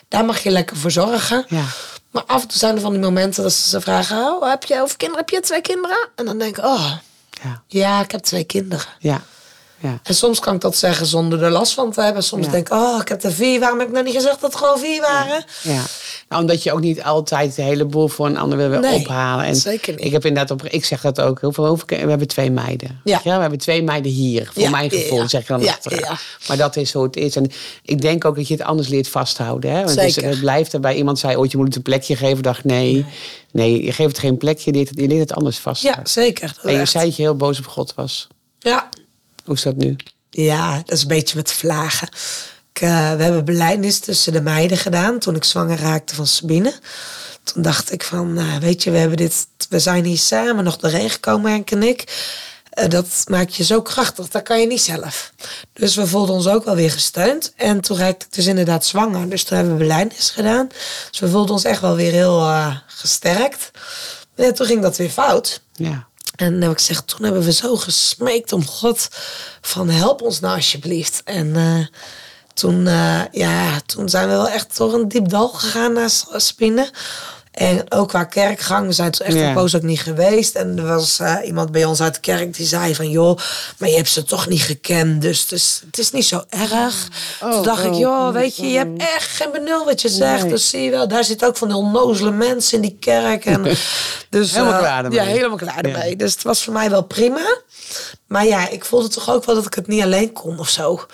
daar mag je lekker voor zorgen. Ja. Maar af en toe zijn er van die momenten dat ze ze vragen: oh, heb je over kinderen? Heb je twee kinderen? En dan denk ik: Oh, ja, ja, ik heb twee kinderen. ja. Ja. En soms kan ik dat zeggen zonder er last van te hebben. Soms Ja. denk ik: Oh, ik heb er vier. Waarom heb ik nou niet gezegd dat het gewoon vier waren? Ja. Nou, omdat je ook niet altijd de hele boel voor een ander wil weer Nee, ophalen. En zeker niet. Ik heb inderdaad op, ik zeg dat ook heel veel over. We hebben twee meiden. Ja. we hebben twee meiden hier. Voor Ja, mijn gevoel ja, zeg ik dan ja, achteraan. ja. Maar dat is hoe het is. En ik denk ook dat je het anders leert vasthouden. Hè? Want Zeker. het blijft erbij. Iemand zei ooit, je moet het een plekje geven. dacht nee, nee, je geeft het geen plekje. Je leert het, je leert het anders Ja, vasthouden. zeker. Dat en je echt. zei dat je heel boos op God was. Ja. Hoe is dat nu? Ja, dat is een beetje met vlagen. Ik, eh, we hebben beleidnis tussen de meiden gedaan toen ik zwanger raakte van Sabine. Toen dacht ik van, eh, weet je, we, hebben dit, we zijn hier samen nog doorheen gekomen, Henk en ik. Eh, dat maakt je zo krachtig, dat kan je niet zelf. Dus we voelden ons ook wel weer gesteund. En toen raakte ik dus inderdaad zwanger. Dus toen hebben we beleidnis gedaan. Dus we voelden ons echt wel weer heel eh, gesterkt. Ja, toen ging dat weer fout. Ja. En heb ik gezegd, toen hebben we zo gesmeekt om God van help ons nou alsjeblieft. En eh, toen, eh, ja, toen zijn we wel echt door een diep dal gegaan naar S- Spine. En ook qua kerkgang, we zijn toen echt een poos ook niet geweest. En er was eh, iemand bij ons uit de kerk die zei van... joh, maar je hebt ze toch niet gekend, dus het is, het is niet zo erg. toen dacht ik, oh, joh, weet je, je hebt echt geen benul wat je zegt. Nee. Dus zie je wel, daar zit ook van die onnozele mensen in die kerk. En, *laughs* dus, Helemaal eh, klaar ermee. Ja, helemaal klaar ermee. Dus het was voor mij wel prima. Maar ja, ik voelde toch ook wel dat ik het niet alleen kon of zo.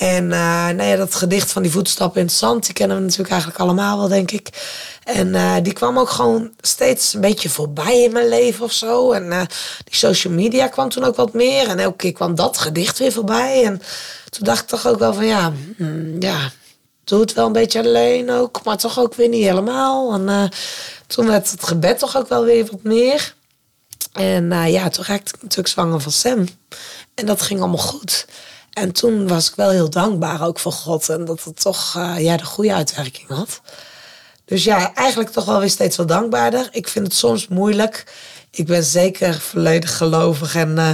En eh, nou ja, dat gedicht van die voetstappen in het zand, die kennen we natuurlijk eigenlijk allemaal wel, denk ik. En eh, die kwam ook gewoon steeds een beetje voorbij in mijn leven of zo. En eh, die social media kwam toen ook wat meer. En elke keer kwam dat gedicht weer voorbij. En toen dacht ik toch ook wel van ja, mm, ja, doe het wel een beetje alleen ook, maar toch ook weer niet helemaal. En toen werd het gebed toch ook wel weer wat meer. En ja, toen raakte ik natuurlijk zwanger van Sam. En dat ging allemaal goed. En toen was ik wel heel dankbaar ook voor God. En dat het toch eh, ja, de goede uitwerking had. Dus ja, eigenlijk toch wel weer steeds wel dankbaarder. Ik vind het soms moeilijk. Ik ben zeker volledig gelovig en eh,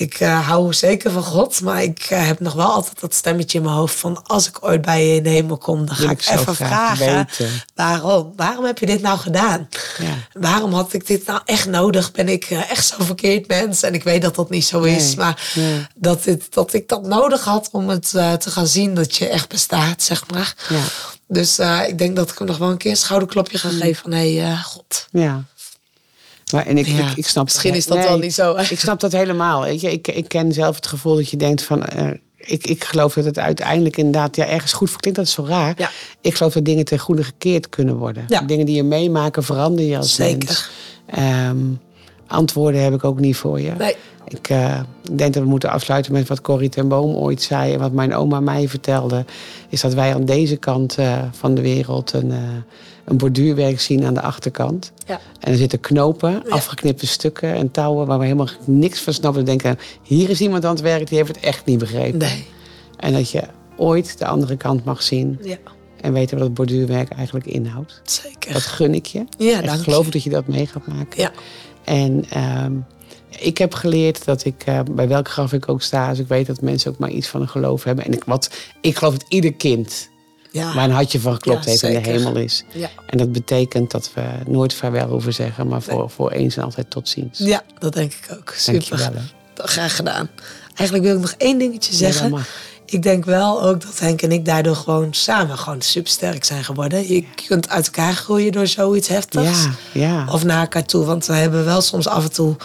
ik eh, hou zeker van God. Maar ik eh, heb nog wel altijd dat stemmetje in mijn hoofd van... als ik ooit bij je in de hemel kom, dan ga ik ik zo even vragen... weten. waarom? Waarom heb je dit nou gedaan? Ja. Waarom had ik dit nou echt nodig? Ben ik eh, echt zo'n verkeerd mens? En ik weet dat dat niet zo is. Maar dat, dit, dat ik dat nodig had om het te gaan zien dat je echt bestaat, zeg maar. Ja. Dus ik denk dat ik hem nog wel een keer een schouderklopje ga geven van... hé, hey, God. Ja. Maar, en ik, Ja, ik, ik snap misschien is dat wel niet zo? *laughs* Ik snap dat helemaal. Weet je, ik, ik ken zelf het gevoel dat je denkt van. eh, ik, ik geloof dat het uiteindelijk inderdaad ja, ergens goed voor klinkt. Dat is zo raar. Ja. Ik geloof dat dingen ten goede gekeerd kunnen worden. Ja. Dingen die je meemaken, verander je als Zeker. mens. Ehm, antwoorden heb ik ook niet voor je. Nee. Ik eh, denk dat we moeten afsluiten met wat Corrie ten Boom ooit zei. En wat mijn oma mij vertelde. Is dat wij aan deze kant eh, van de wereld een, eh, een borduurwerk zien aan de achterkant. Ja. En er zitten knopen, Ja. afgeknipte stukken en touwen waar we helemaal niks van snappen. We denken, hier is iemand aan het werk, die heeft het echt niet begrepen. Nee. En dat je ooit de andere kant mag zien Ja, en weten wat het borduurwerk eigenlijk inhoudt. zeker. Dat gun ik je. Ja, ik dank geloof je. dat je dat mee gaat maken. Ja. En ehm, ik heb geleerd dat ik, eh, bij welk graf ik ook sta, als ik weet dat mensen ook maar iets van een geloof hebben. En ik, wat, ik geloof dat ieder kind Ja. waar een hartje van geklopt Ja, heeft in de hemel is. Ja. En dat betekent dat we nooit vaarwel hoeven zeggen, maar voor, voor eens en altijd tot ziens. ja, dat denk ik ook. Super. Graag gedaan. Eigenlijk wil ik nog één dingetje zeggen. ik denk wel ook dat Henk en ik daardoor gewoon samen gewoon supersterk zijn geworden. Je kunt uit elkaar groeien door zoiets heftigs. Ja, ja. Of naar elkaar toe. Want we hebben wel soms af en toe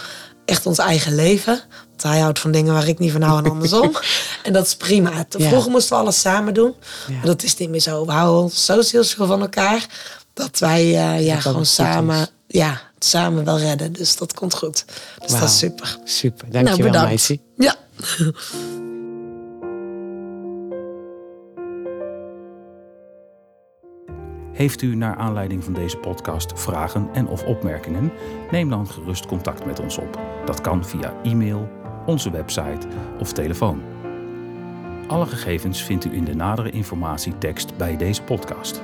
echt ons eigen leven. Want hij houdt van dingen waar ik niet van hou en andersom. *laughs* en dat is prima. Ja. Vroeger moesten we alles samen doen. Ja. Maar dat is niet meer zo. We houden ons zo zielsveel van elkaar. Dat wij eh, ja, dat gewoon samen, is. ja, samen wel redden. Dus dat komt goed. Dus dat is super. Super, dankjewel nou, meisje. Ja. Heeft u naar aanleiding van deze podcast vragen en of opmerkingen? Neem dan gerust contact met ons op. Dat kan via e-mail, onze website of telefoon. Alle gegevens vindt u in de nadere informatietekst bij deze podcast.